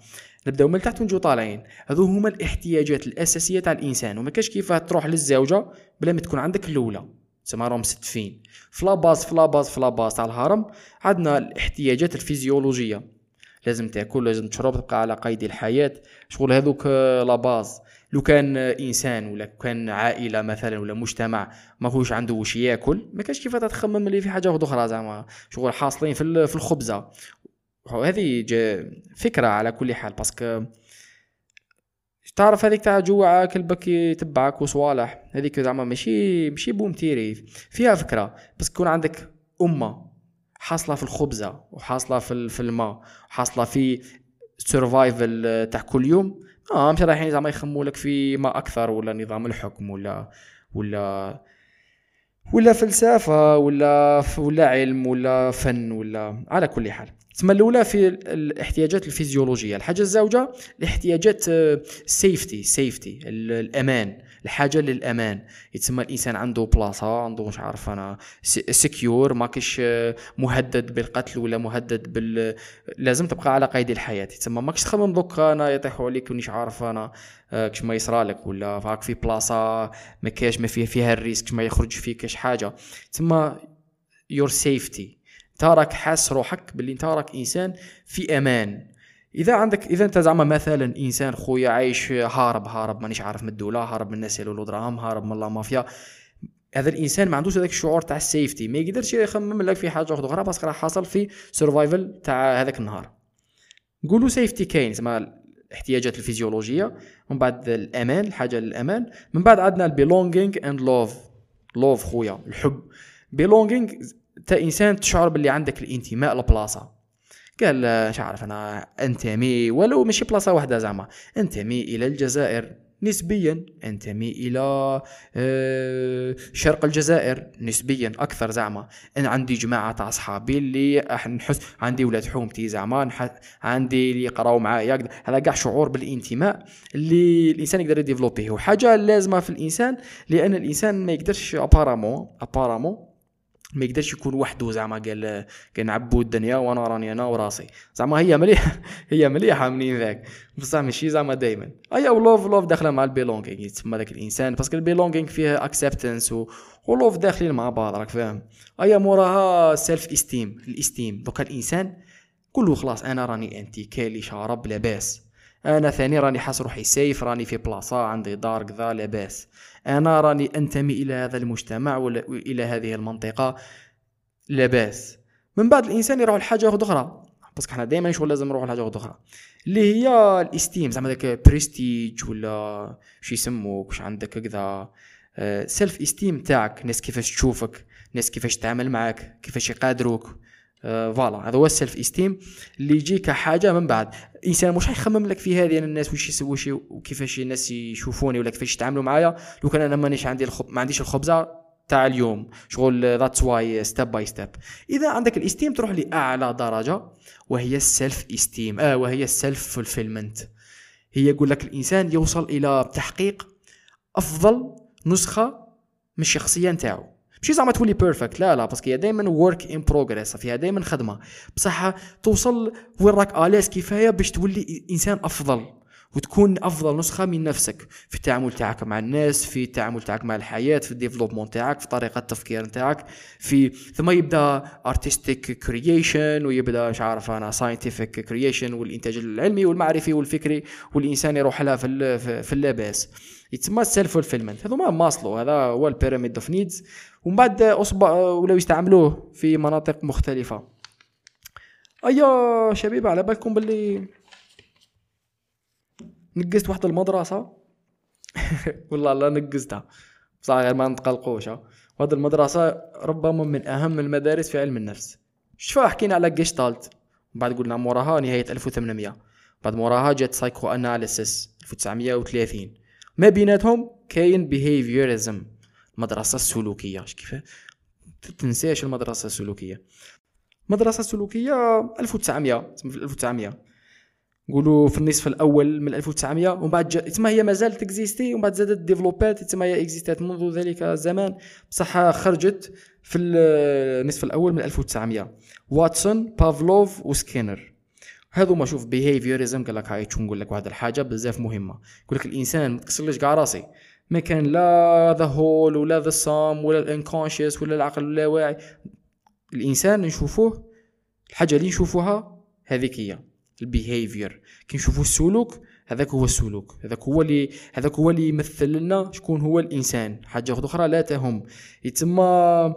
نبداو من تحت ونجو طالعين. هذو هما الاحتياجات الأساسية تاع الإنسان وما كاش كيفاه تروح للزوجة بلا ما تكون عندك الأولى. تسمى راهم مستفين ف la base ف la base تاع الهرم. عندنا الاحتياجات الفيزيولوجية. لازم تاكل لازم تشرب تبقى على قيد الحياة. شغل هذوك la base لو كان إنسان ولا كان عائلة مثلا ولا مجتمع ما هوش عنده واش ياكل ما كاش كيف تخمم اللي في حاجة أخرى زعما. شغل حاصلين في الخبزة. هذه فكرة على كل حال. parce que تعرف هذيك تاع جوع كلبك يتبعك وصوالح؟ هذيك زعما ماشي ماشي بوم تيري. فيها فكرة. بس تكون عندك أمة حاصلة في الخبزة وحاصلة في في الماء وحاصلة في survival تاع كل يوم آه مش رايحين زعما يخموا لك في ما أكثر ولا نظام الحكم ولا ولا ولا فلسفة ولا ولا علم ولا فن ولا على كل حال. تسمى الأولى في الاحتياجات الفيزيولوجية. الحاجة الزوجه الاحتياجات safety safety الأمان الحاجة للأمان. يتسمى الإنسان عنده بلاصة عنده مش عارف أنا secure ماكش آه، مهدد بالقتل ولا مهدد بال لازم تبقى على قيد الحياة. تسمى ماكش تخمم دوك أنا يطيحوا عليك ونيش عارف أنا آه، كش ما يصرالك ولا فاك في بلاصة ما كاش ما فيها فيها ال risque ما يخرج فيك كاش حاجة. تسمى your safety راك حاس روحك باللي انت راك إنسان في أمان. إذا عندك إذا أنت زعما مثلا إنسان خويا عايش هارب هارب مانيش عارف من الدولة هارب من الناس يلالو دراهم هارب من la mafia. هذا الإنسان ما عندوش هذاك الشعور تاع ال safety ما يقدرش يخمم لك في حاجة أخرى parce que راه حاصل في survival تاع هذاك النهار. نقولوا safety كاين زعما الاحتياجات الفيزيولوجية ومن بعد الأمان الحاجة للأمان. من بعد عندنا ال belonging and love love خويا الحب. belonging انت إنسان تشعر باللي عندك الانتماء لبلاصة. قال مش عارف أنا أنتمي ولو ماشي بلاصة واحدة زعما. أنتمي إلى الجزائر. نسبيا أنتمي إلى آه، شرق الجزائر. نسبيا أكثر زعما. أنا عندي جماعة تاع أصحابي اللي نحس عندي ولاد حومتي زعما. عندي اللي يقراو معايا. هذا كاع شعور بالانتماء اللي الإنسان يقدر يديفلوبيه. وحاجة لازمة في الإنسان لأن الإنسان ما يقدرش apparemment apparemment ما يقدرش يكون وحده زعما قال قال نعبو الدنيا وأنا راني أنا وراسي. زعما هي مليحه هي مليحة منين ذاك بصح ماشي زعما دائما أيا و love لوف داخلة مع ال belonging يتسمى ذاك الإنسان. parce que ال belonging فيه acceptance و... و love داخلين مع بعض راك فاهم. أيا موراها self esteem ال esteem. دوكا الإنسان كله خلاص أنا راني أنتي كالي شارب لاباس أنا ثاني راني حاس روحي safe راني في بلاصة عندي دار كذا لاباس. أنا راني أنتمي إلى هذا المجتمع ولا إلى هذه المنطقة لاباس. من بعد الإنسان يروح لحاجة أخرى parce que حنا دائما شغل لازم نروح لحاجة أخرى. اللي هي ال esteem زعما داك بريستيج ولا شو يسموك واش عندك كذا self esteem تاعك. ناس كيفاش تشوفك ناس كيفاش تعامل معك كيفاش يقادروك. آه، voilà. هذا هو ال self esteem اللي يجي كحاجه من بعد. الانسان مش حيخمم لك في هذه الناس واش يسوي شي وكيفاش الناس يشوفوني ولا كيفاش يتعاملوا معايا. لو كان أنا مانيش عندي الخب... ما عنديش الخبزة تاع اليوم. شغل that's why step by step إذا عندك ال esteem تروح لأعلى درجة وهي ال self esteem آه وهي ال self fulfillment هي يقول لك الإنسان يوصل إلى تحقيق أفضل نسخة من الشخصية نتاعو. ماشي زعما تولي perfect لا لا parce que هي دائما work in progress فيها دائما خدمة. بصح توصل وين راك لاباس كفاية باش تولي إنسان أفضل. وتكون أفضل نسخة من نفسك في التعامل تاعك مع الناس في التعامل تاعك مع الحياة في ال développement تاعك في طريقة التفكير تاعك في ثم يبدأ artistic creation ويبدأ مش عارف أنا scientific creation والإنتاج العلمي والمعرفي والفكري والإنسان يروح لها في في اللاباس. يتسمى self fulfillment هذوما ماسلو هذا هو ال pyramid of needs ومن بعد اصبع ولاو يستعملوه في مناطق مختلفة. ايا شبيبة على بالكم باللي نقزت واحد المدرسة. والله لا نقزتها. بصح غير ما نتقلقوش وهذه المدرسة ربما من أهم المدارس في علم النفس. شفا حكينا على جيشتالت بعد قلنا موراها نهاية 1800 بعد موراها جات psychoanalysis 1930 ما بيناتهم؟ كاين behaviorism المدرسة السلوكية كيف؟ تنساش المدرسة السلوكية. المدرسة السلوكية 1900 في 1900 نقولوا في النصف الأول من 1900 ومن بعد تما هي مازال تكزيستي ومن بعد زادت ديفلوبات تما هي إكزيستات. منذ ذلك الزمان بصح خرجت في النصف الأول من 1900 واتسون بافلوف وسكينر. هذو ما شوف behaviorism قال لك هاي نقول لك واحد الحاجة بزاف مهمة. يقول لك الإنسان ما تكسرليش كاع راسي. ما كان لا the whole ولا the sum ولا ال unconscious ولا العقل اللاواعي. الإنسان نشوفوه الحاجة اللي نشوفوها هذيك هي. ال behavior كي نشوفوا السلوك هذاك هو السلوك. هذاك هو اللي هذاك هو اللي يمثل لنا شكون هو الإنسان. حاجة أخرى لا تهم. يتسمى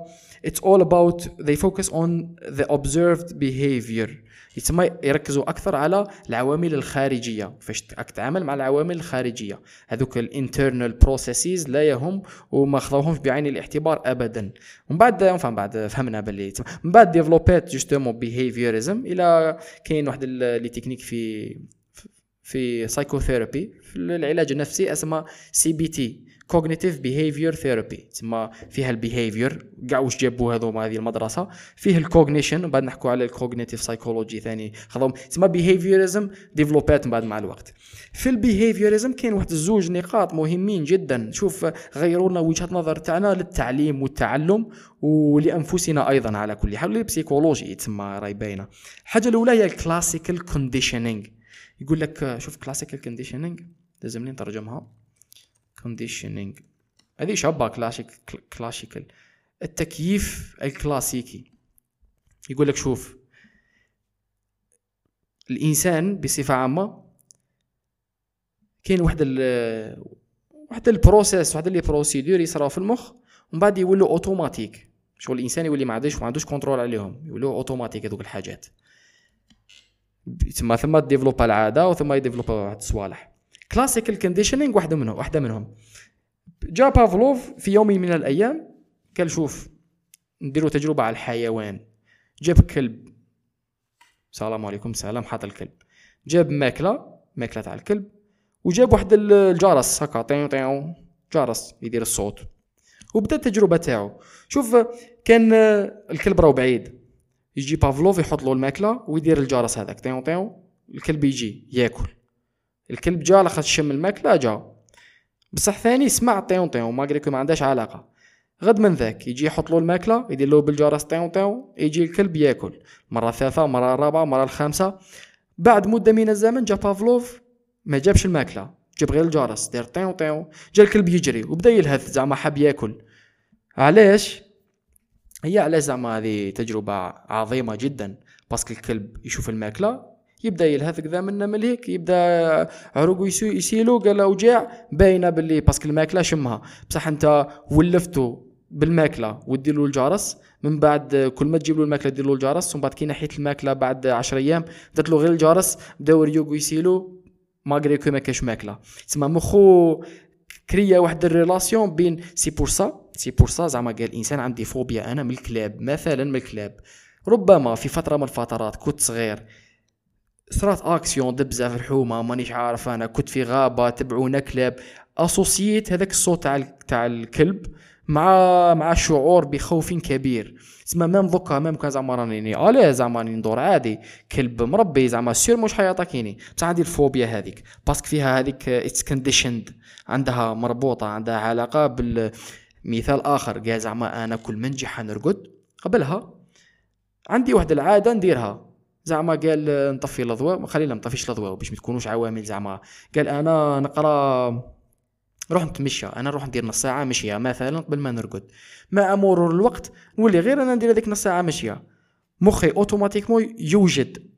it's all about they focus on the observed behavior. يتسمى يركزوا أكثر على العوامل الخارجية. فاش تتعامل مع العوامل الخارجية. هذوك ال internal processes لا يهم وما خذوهمش بعين الاعتبار ابدا. ومن بعد من بعد فهمنا باللي من بعد ديفلوبات justement behaviorism إلى كاين واحد les techniques في في psychotherapy في العلاج النفسي اسمها CBT cognitive behavior therapy تسمى فيها ال behavior كاع واش جابوا هذوما هذه المدرسة؟ فيه ال cognition بعد نحكوا على ال cognitive psychology ثاني. خذهم. تسمى behaviorism ديفلوبات من بعد مع الوقت. في ال behaviorism كاين واحد الزوج نقاط مهمين جدا. شوف غيروا لنا وجهة نظر تاعنا للتعليم والتعلم ولأنفسنا أيضا على كل حال. ال psychologie تسمى راي باينة. الحاجة الأولى هي ال classical conditioning يقول لك شوف classical conditioning لازم نترجمها. conditioning هذه شابة classic classical التكييف الكلاسيكي. يقول لك شوف الإنسان بصفة عامة كاين واحد ال واحد ال process واحد les procédures يصراو في المخ ومن بعد يولوا اوتوماتيك شغل الإنسان يولي ما عندوش ما عندوش contrôle عليهم يولوا اوتوماتيك هذوك الحاجات. تما ثم développa العادة وثم ي développa واحد الصوالح. classical conditioning واحدة منهم واحدة منهم. جا بافلوف في يوم من الأيام قال شوف نديروا تجربة على الحيوان. جاب كلب. السلام عليكم سلام حاط الكلب. جاب ماكلة ماكلة تاع الكلب وجاب واحد الجرس هكا طيو طيو جرس يدير الصوت. وبدأ التجربة تاعو. شوف كان الكلب راهو بعيد. يجي بافلوف يحط له الماكلة ويدير الجرس هذاك طيو طيو. الكلب يجي ياكل. الكلب جا لاخاطش شم الماكله جا. بصح ثاني سمع طيو طيو ماغري ما عندهاش علاقة. غد من ذاك يجي يحط له الماكلة يدير له بالجرس طيو طيو يجي الكلب ياكل. مرة الثالثه مرة الرابعه مرة الخامسة. بعد مدة من الزمن جا بافلوف ما جابش الماكلة. جاب غير الجرس دار طيو طيو جا الكلب يجري وبدا يلهث زعما حاب ياكل. علاش؟ هي علاش زعما هذه تجربة عظيمة جدا. parce que الكلب يشوف الماكلة يبدا يلهث كذا منا من يبدا ريوغو يسيلو قال اوجاع باينة باللي parce que الماكلة شمها. بصح انت ولفتو بالماكلة ودير له الجرس من بعد كل ما تجيب له الماكلة دير له الجرس ومن بعد كي نحيت الماكلة بعد 10 أيام درت له غير الجرس بداو ريوغو يسيلو malgré que ما كاش ماكلة. تسمى مخو كريا واحد ال relation بين c'est pour ça c'est pour ça زعما قال الإنسان عندي فوبيا أنا من الكلاب مثلا من الكلاب. ربما في فترة من الفترات كنت صغير صرات اكسيون دبزه في الحومة مانيش عارف أنا كنت في غابة تبعونا كلاب associé ت هذاك الصوت تاع الكلب مع مع شعور بخوف كبير. تسمى même دوكا même quand زعما راني الي زعما ندور عادي. كلب مربي زعما sûr مش حيعضني بصح عندي الفوبيا هذيك. parce que فيها هذيك it's conditioned عندها مربوطة عندها علاقة بالمثال آخر. قال زعما أنا كل ما نجي حنرقد قبلها عندي واحد العادة نديرها. زعما قال نطفي الأضواء. خلينا نطفيش الأضواء باش ما تكونوش عوامل زعما. قال أنا نقرأ نروح نتمشى. أنا نروح ندير نص ساعة مشية مثلا قبل ما نرقد. مع مرور الوقت نولي غير أنا ندير هذيك نص ساعة مشية. مخي automatiquement يوجد.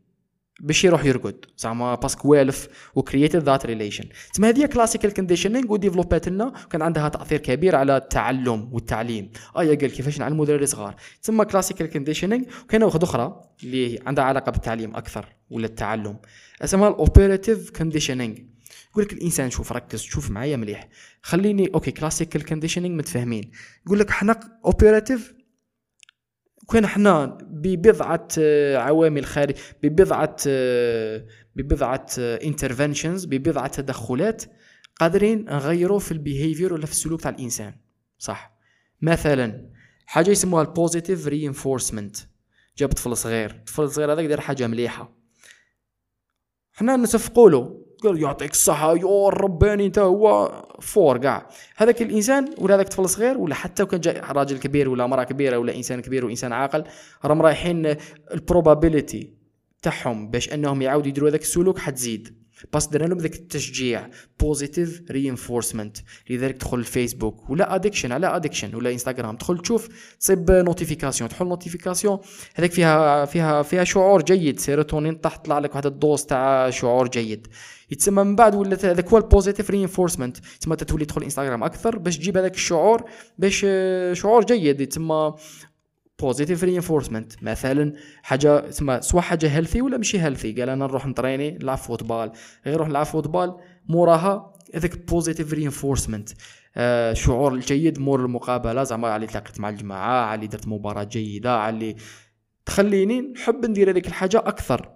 باش يروح يرقد. زعما parce que والف و created that relation تسمى هذه classical conditioning و développa ت لنا. كان عندها تأثير كبير على التعلم والتعليم ايا قال كيفاش نعلموا دراري صغار. تسمى classical conditioning وكاينه واحدة أخرى اللي عندها علاقة بالتعليم أكثر ولا التعلم أسمها ال operative conditioning يقول لك الإنسان شوف ركز شوف معايا مليح. خليني okay classical conditioning متفاهمين. يقول لك حنا operative كان حنا ببضعة آه، عوامل خارج ببضعة آه، ببضعة interventions آه، ببضعة تدخلات قادرين نغيروا في ال behavior ولا في السلوك تاع الإنسان. صح. مثلا حاجة يسموها ال positive reinforcement جاب طفل صغير. الطفل الصغير هذاك دار حاجة مليحة. حنا نصفقوا له يعطيك الصحة يا رباني انت هو fort كاع هذاك الإنسان ولا هذاك طفل صغير ولا حتى وكان جاي راجل كبير ولا مرأة كبيرة ولا إنسان كبير وإنسان عاقل راهم رايحين ال probability تاعهم باش أنهم يعاودوا يديروا هذاك السلوك حتزيد. بس درنا لهم ذاك التشجيع positive reinforcement لذلك تدخل الفيسبوك ولا addiction على addiction ولا إنستغرام. تدخل تشوف تصيب notification تحل notification هذاك فيها فيها فيها شعور جيد. سيروتونين تحت طلع لك واحد ال dose تاع شعور جيد. يتسمى من بعد ولات هذاك هو ال positive reinforcement تسمى تولي تدخل إنستغرام أكثر باش تجيب هذاك الشعور باش شعور جيد. يتسمى positive reinforcement مثلا حاجة تسمى سواء حاجة healthy ولا ماشي healthy قال أنا نروح نطريني نلعب football. غير نروح نلعب football موراها هذاك positive reinforcement آه شعور جيد مور المقابلة زعما علي تلاقيت مع الجماعة علي درت مباراة جيدة علي تخليني نحب ندير هذيك الحاجة أكثر.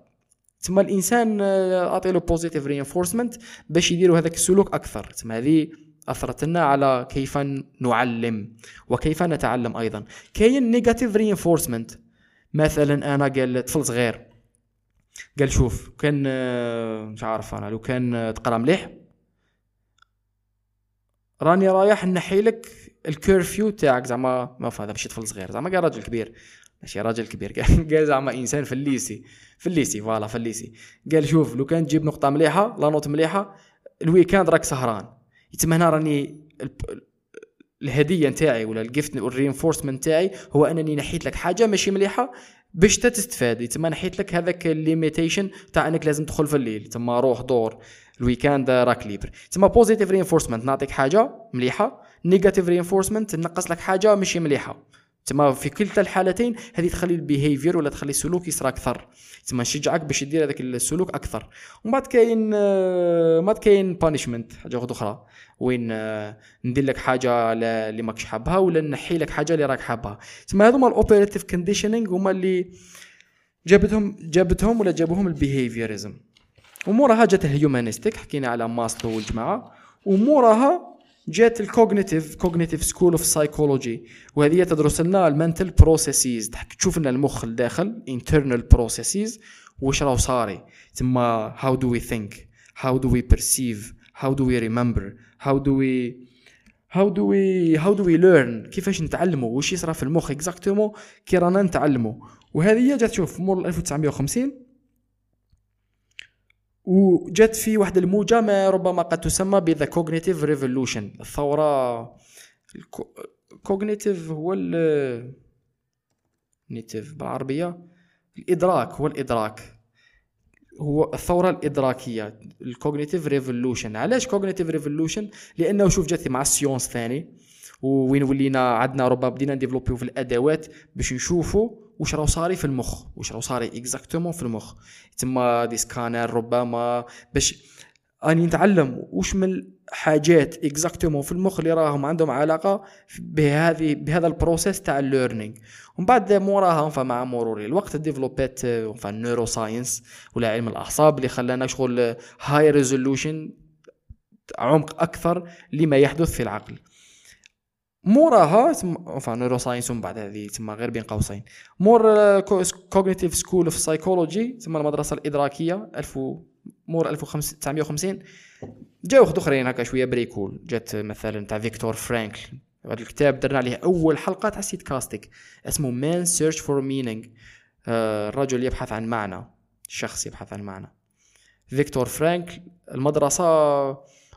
تسمى الإنسان آه، أعطي له positive reinforcement باش يديروا هذاك السلوك أكثر. تسمى هذه اثرت لنا على كيف نعلم وكيف نتعلم أيضا. كاين negative reinforcement مثلا أنا قال طفل صغير. قال شوف كان آه، مش عارف أنا لو كان تقرأ مليح. راني رايح نحي لك ال curfew تاعك. زعما ما هذا ماشي طفل صغير زعما قال راجل كبير. ماشي راجل كبير. قال زعما إنسان في ال lycée. في ال lycée voilà في ال lycée. قال شوف لو كان تجيب نقطة مليحة لا note مليحة ال weekend راك سهران. يتم هنا راني الهدية نتاعي ولا ال gift وال reinforcement نتاعي هو أنني نحيت لك حاجة ماشي مليحة باش تستفاد تما نحيت لك هذاك ال limitation تاع أنك لازم تدخل في الليل. تما روح دور ال weekend راك libre تما positive reinforcement نعطيك حاجة مليحة. negative reinforcement نقص لك حاجة ماشي مليحة. تما في كلتا الحالتين هذه تخلي ال behavior ولا تخلي السلوك يصرى أكثر. تما نشجعك باش دير هذاك السلوك أكثر. ومن بعد كاين آه، ما كاين punishment حاجة أخرى. وين آه، ندير لك حاجة اللي ماكش حابها ولا نحي لك حاجة اللي راك حابها. تما هذوما ال operative conditioning هما اللي جابتهم جابتهم ولا جابوهم ال behaviorism وموراها جات ال humanistic حكينا على ماسلو والجماعة. وموراها جات ال cognitive cognitive school of psychology وهذه تدرس لنا ال mental processes تشوف لنا المخ الداخل internal processes واش راهو صاري. تما how do we think how do we perceive how do we remember how do we how do we how do we learn كيفاش نتعلموا واش يصرى في المخ exactement كي رانا نتعلموا وهذه جات تشوف مور 1950 وجات في واحد الموجة ما ربما قد تسمى بذا cognitive revolution الثورة cognitive هو ال cognitive بالعربية الإدراك هو الإدراك. هو الثورة الإدراكية ال cognitive revolution علاش cognitive revolution لأنه شوف جات مع ال science ثاني وين ولينا عندنا ربما بدينا نديڤلوپيو في الأدوات باش نشوفوا واش راه صاري في المخ؟ واش راه صاري exactement في المخ؟ تما des scanners ربما باش أني نتعلم واش من الحاجات exactement في المخ اللي راهم عندهم علاقة بهذه بهذا ال process تاع ال learning ومن بعد موراها فمع مرور الوقت ديڤلوپات ال neuroscience ولا علم الأعصاب اللي خلانا شغل high resolution عمق أكثر لما يحدث في العقل. موراها تما neuroscience ومن بعد هذه تما غير بين قوسين. مور cognitive school of psychology تما المدرسة الإدراكية 1000 مور 1950 جاو واحد آخرين هكا شوية bricole جات مثلا تاع فيكتور فرانكل. هذا الكتاب درنا عليه أول حلقة تاع سيت كاستيك اسمه Man's Search for Meaning الرجل يبحث عن معنى شخص يبحث عن معنى. فيكتور فرانكل المدرسة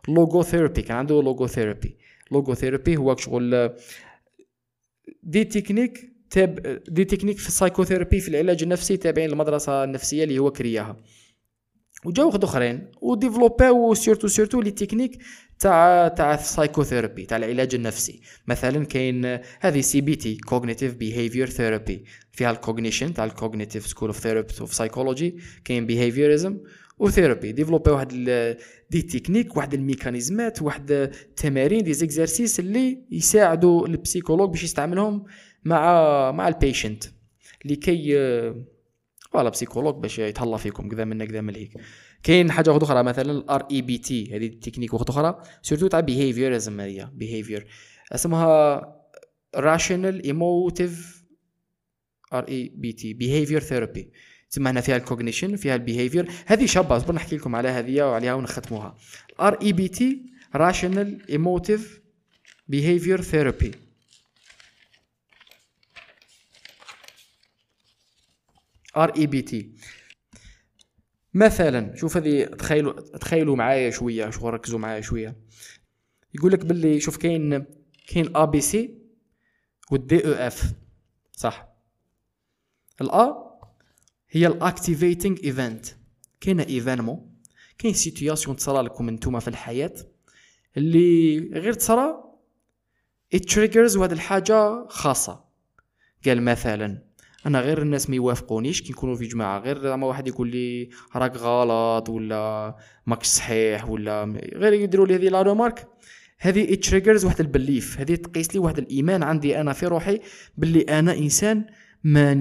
logotherapy كان عنده logotherapy logotherapy هو شغل des techniques تاب des techniques في ال psychotherapy في العلاج النفسي تابعين للمدرسه النفسيه اللي هو كرياها. وجاو واحد آخرين وديڤلوپاو surtout surtout les techniques تاع تاع ال psychotherapy تاع العلاج النفسي. مثلا كاين هذه CBT cognitive behavior therapy فيها ال cognition تاع ال cognitive school of therapy of psychology كاين behaviorism و therapy développé واحد des techniques واحد الميكانيزمات واحد التمارين des exercices اللي يساعدوا ال psychologue باش يستعملهم مع مع ال patient لكي voilà psychologue باش يتهلا فيكم كذا من كذا من هيك كاين حاجة أخرى مثلا ال REBT هذه التكنيك واحدة أخرى surtout تاع behaviorism هي behavior اسمها rational emotive REBT behavior therapy تسمى هنا فيها ال cognition فيها ال behavior. هذه شابة اصبر نحكي لكم على هذه وعليها ونختموها. ار اي بي تي راشنال ايموتيف بيهيفير ثيرابي ار اي بي تي مثلا شوف هذه تخيلوا تخيلوا معايا شوية شوف ركزوا معايا شوية. يقول لك باللي شوف كاين كاين A B C وال D أو F صح. ال A هي ال activating event كاينة événement كاين situation تصرى لكم انتوما في الحياة. اللي غير تصرى triggers وهاد الحاجة خاصة. قال مثلا أنا غير الناس ما يوافقونيش كي نكونوا في جماعة غير ما واحد يقول لي راك غلط ولا ماكش صحيح ولا غير يديروا لي هذه la remarque هذه triggers واحد ال belief. هذه تقيس لي واحد الإيمان عندي أنا في روحي باللي أنا إنسان ما,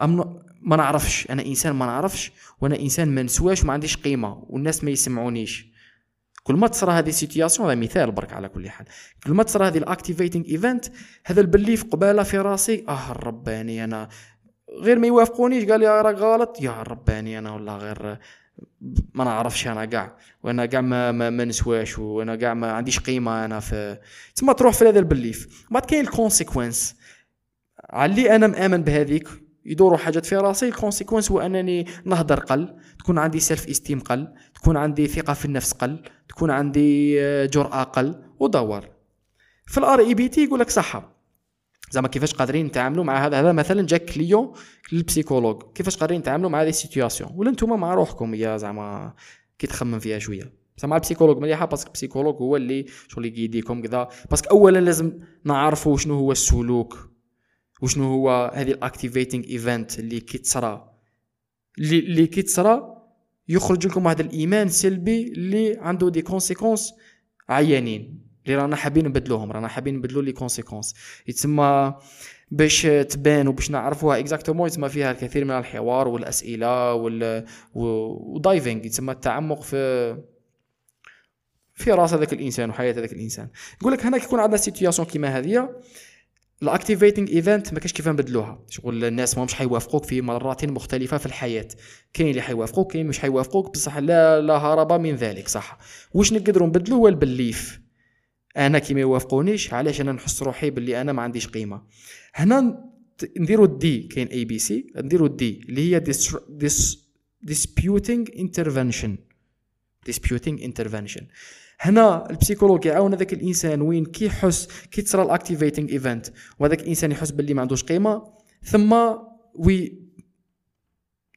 ما ما نعرفش. أنا إنسان ما نعرفش وأنا إنسان ما نسواش وما عنديش قيمة والناس ما يسمعونيش. كل ما تصرى هذه ال situation هذا مثال برك على كل حال. كل ما تصرى هذه ال activating event هذا ال belief قبالة في راسي آه رباني أنا غير ما يوافقونيش. قال لي راك غلط. يا رباني أنا والله غير ما نعرفش أنا كاع وأنا كاع ما, ما, ما نسواش وأنا كاع ما عنديش قيمة أنا في تما تروح في هذا ال belief. بعد كاين ال conséquence علي أنا مآمن بهذيك يدوروا حاجات في راسي. ال conséquence هو أنني نهضر قل تكون عندي self-esteem قل تكون عندي ثقة في النفس قل تكون عندي آه، جرأة قل ودور. في ال REBT يقول لك صح زعما كيفاش قادرين نتعاملوا مع هذا؟ هذا مثلا جاك client لل psychologue كيفاش قادرين نتعاملوا مع هذه ال situation ولا نتوما مع روحكم يا زعما كي تخمم فيها شوية. زعما ال psychologue مليحة parce que ال psychologue هو اللي شغل يڤيديكم كذا. parce que اولا لازم نعرفوا شنو هو السلوك. وشنو هو هذه ال activating event اللي كي تصرى اللي اللي كي تصرى يخرج لكم هذا الإيمان السلبي اللي عنده des conséquences عيانين اللي رانا حابين نبدلوهم رانا حابين نبدلو les conséquences يتسمى باش تبان وباش نعرفوها exactement يتسمى فيها الكثير من الحوار والأسئلة وال و diving يتسمى التعمق في في راس هذاك الإنسان وحياة هذاك الإنسان. يقول لك هنا كيكون عندنا situation كيما هذه. ال activating event ما كاش كيف نبدلوها. شغل الناس ما مش حيوافقوك في مرات مختلفة في الحياة. كاين اللي حيوافقوك كاين مش حيوافقوك. بصح لا لا هرب من ذلك صح. واش نقدروا نبدلو؟ هو ال belief أنا كي ما يوافقونيش علاش أنا نحس روحي باللي أنا ما عنديش قيمة؟ هنا نديروا ال D كاين A B C نديروا ال D اللي هي dis disputing intervention. Disputing intervention. هنا ال psychologue يعاون هذاك الإنسان وين كي يحس كي تصرى ال activating event وهذاك الإنسان يحس باللي ما عندوش قيمة ثم oui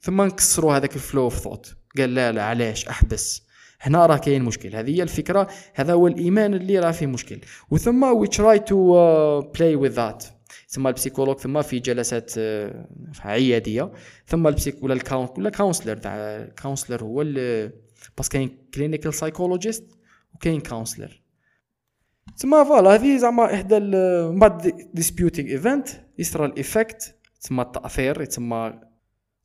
ثم نكسروا هذاك ال flow of thought قال لا لا علاش؟ أحبس. هنا راه كاين مشكل. هذه هي الفكرة. هذا هو الإيمان اللي راه فيه مشكل. وثم we try to play with that ثم ال psychologue ثم في جلسات uh, عيادية. ثم ال psych ولا ال coun ولا counselor تاع ال counselor هو parce que كاين clinical psychologist وكاين counselor تما voilà هذه زعما إحدى من بعد disputing event يصرى ال effect تما التأثير تما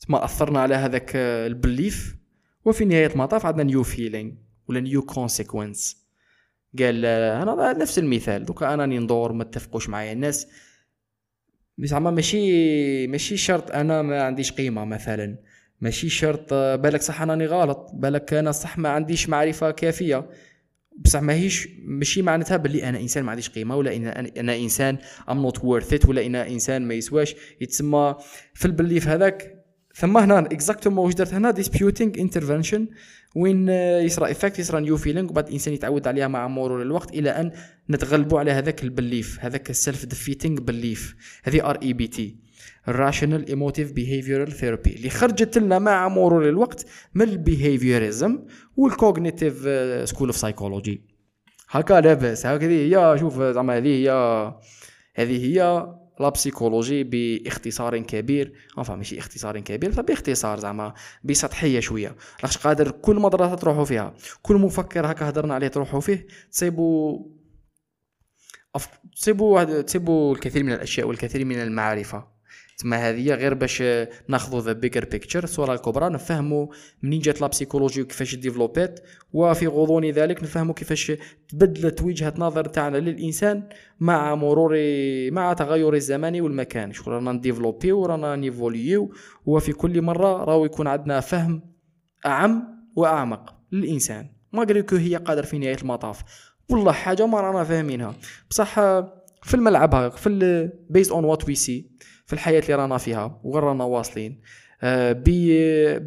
تما أثرنا على هذاك ال belief. وفي نهاية المطاف عندنا new feeling ولا new consequence قال أنا نفس المثال دوكا أنا ندور ما اتفقوش معايا الناس. زعما ماشي ماشي شرط أنا ما عنديش قيمة مثلا. ماشي شرط بالك صح انني غلط بالك أنا صح ما عنديش معرفة كافية. بصح ماهيش ماشي معناتها باللي أنا إنسان ما عنديش قيمة ولا إن أنا إنسان I'm not worth ولا أنا إنسان ما يسواش. يتسمى في ال belief هذاك ثم هنا exactement واش درت هنا؟ disputing intervention وين يصرى effect يصرى new feeling وبعد الانسان يتعود عليها مع مرور الوقت إلى أن نتغلبوا على هذاك ال belief هذاك ال self-defeating belief هذه REBT ال rational emotive behavioral therapy اللي خرجت لنا مع مرور الوقت من ال behaviorism وال cognitive school of psychology هكا لاباس هكذه هي شوف زعما هذه هي هذه هي la psychologie باختصار كبير enfin ماشي اختصار كبير باختصار زعما بسطحيه شوية لاش قادر كل مدرسه تروحوا فيها كل مفكر هكا هضرنا عليه تروحوا فيه تصيبوا. تصيبوا تصيبوا الكثير من الاشياء والكثير من المعرفه تما هذه غير باش ناخذوا the bigger picture الصورة الكبرى نفهموا منين جات la psychologie وكيفاش ديفلوبات وفي غضون ذلك نفهموا كيفاش تبدلت وجهة نظر تاعنا للإنسان مع مرور مع تغير الزمان والمكان. شكون رانا نديفلوبي ورانا نيفوليو وفي كل مرة راهو يكون عندنا فهم أعم وأعمق للإنسان. ما كو هي قادر في نهاية المطاف. والله حاجة ما رانا فاهمينها. بصح في الملعب في based on what we see في الحياة اللي رانا فيها وغير رانا واصلين.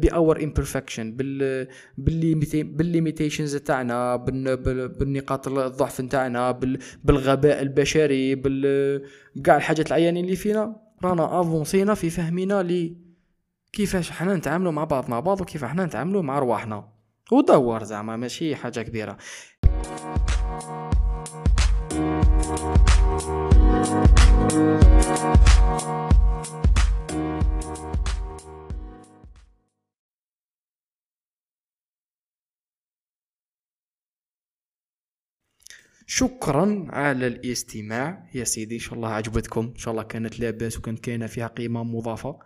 ب our imperfection بال بال limitations تاعنا بالنقاط الضعف تاعنا بالغباء البشري بال كاع الحاجات العيانين اللي فينا. رانا افونسينا في فهمنا ل كيفاش حنا نتعاملوا مع بعضنا بعض وكيف حنا نتعاملوا مع رواحنا. ودور زعما ماشي حاجة كبيرة. شكرا على الاستماع. يا سيدي إن شاء الله عجبتكم. إن شاء الله كانت لاباس وكانت كاينة فيها قيمة مضافة.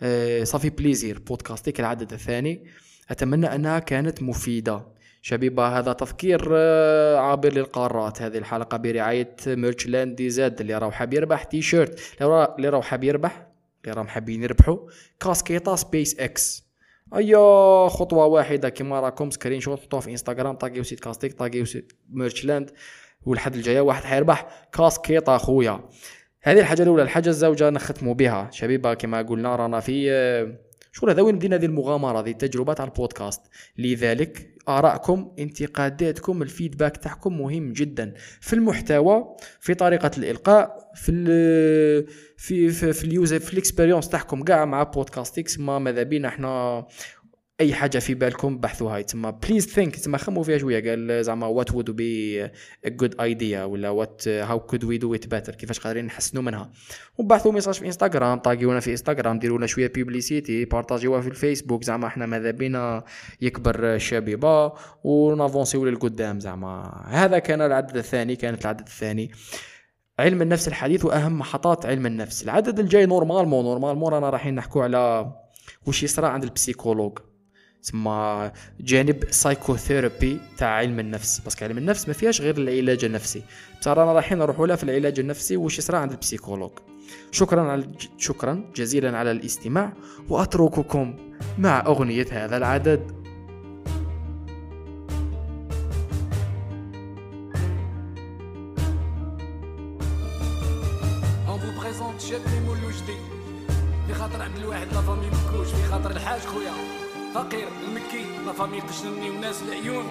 أه صافي بليزير بودكاستي العدد الثاني. أتمنى أنها كانت مفيدة. شبيبة هذا تفكير آه، عابر للقارات. هذه الحلقة برعاية ميرش لاند دي زاد اللي راهو حاب يربح تي شيرت اللي راهو حاب يربح اللي راهم حابين يربحوا كاسكيطة سبيس إكس. اي خطوة واحدة كما راكم سكرين شوت حطوها في إنستغرام طاقيو سيت كاستيك طاقيو سيت ميرش لاند والحد الجاية واحد حيربح. كاسكيطة خويا هذه الحاجة الأولى الحاجة الزوجة نختموا بها. شبيبة كما قلنا رانا في آه، شغل هذا وين بدينا هذه المغامرة هذه التجربة تاع البودكاست. لذلك آرائكم انتقاداتكم ال feedback تاعكم مهم جدا. في المحتوى في طريقة الإلقاء في ال في في, في ال user في ال experience تاعكم كاع مع بودكاستيكس ما ماذا بينا إحنا أي حاجة في بالكم بحثوها. تما please think تما خموا فيها شوية. قال زعما what would be good idea ولا what how could we do it better كيفاش قادرين نحسنوا منها؟ وبعثوا message في انستغرام طاقيونا في انستغرام ديروا لنا شوية publicité بارطاجيوها في الفيسبوك. زعما إحنا ماذا بينا؟ يكبر الشبيبه ونافونسيو للقدام زعما. هذا كان العدد الثاني كانت العدد الثاني. علم النفس الحديث وأهم محطات علم النفس. العدد الجاي normalement normalement رانا رايحين نحكوا على وش يصرى عند ال psychologue. تسمى جانب psychotherapy تاع علم النفس. parce que علم النفس ما فيهاش غير العلاج النفسي. بصح رانا رايحين نروحوا لها في العلاج النفسي وش يصرى عند ال psychologue. شكرا على شكرا جزيلا على الاستماع وأترككم مع أغنية هذا العدد. في خاطر عبد الواحد لا فامي مكوش في خاطر الحاج خويا فقير المكي لا فامي قشنني وناس العيون.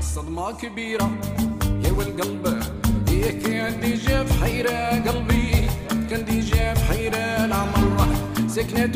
صدمة كبيرة يا والقلب. يا كان دي جاب حيرة قلبي كان دي جاب حيرة العمر. سكنة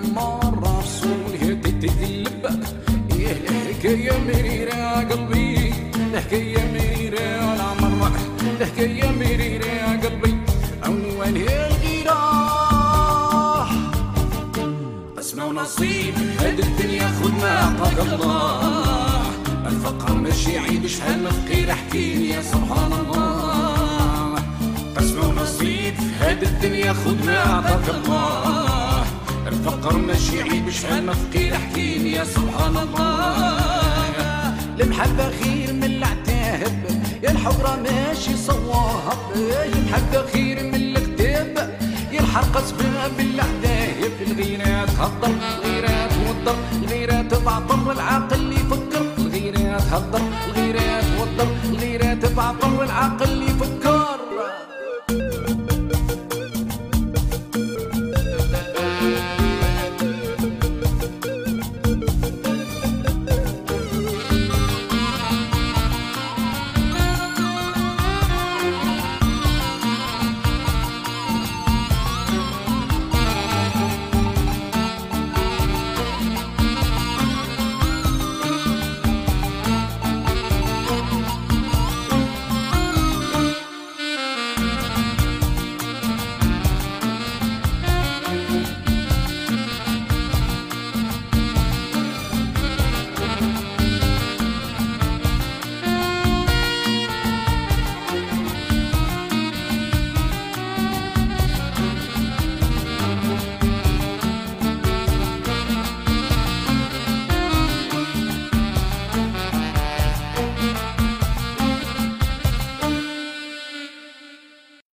مرة رسول تتقلب الحكاية مريرة قلبي الحكاية مريرة العمر الحكاية مريرة قلبي عنوان الغيرة قسمة ونصيب هاد الدنيا خد ما عطاك الله الفقر ماشي عيب شحال من فقير احكيلي يا سبحان الله قسمة ونصيب هاد الدنيا خد ما عطاك الله. الفقر ماشي عيب شحال من فقير احكيلي يا سبحان الله. المحبة خير من العتاب يا الحضرة ماشي صواب المحبة خير من الكتاب يا الحرق اسباب الاعداء الغيرة تهضر الغيرة توضر الغيرة تبعطر العاقل يفكر. الغيرة تهضر الغيرة توضر الغيرة تبعطر العاقل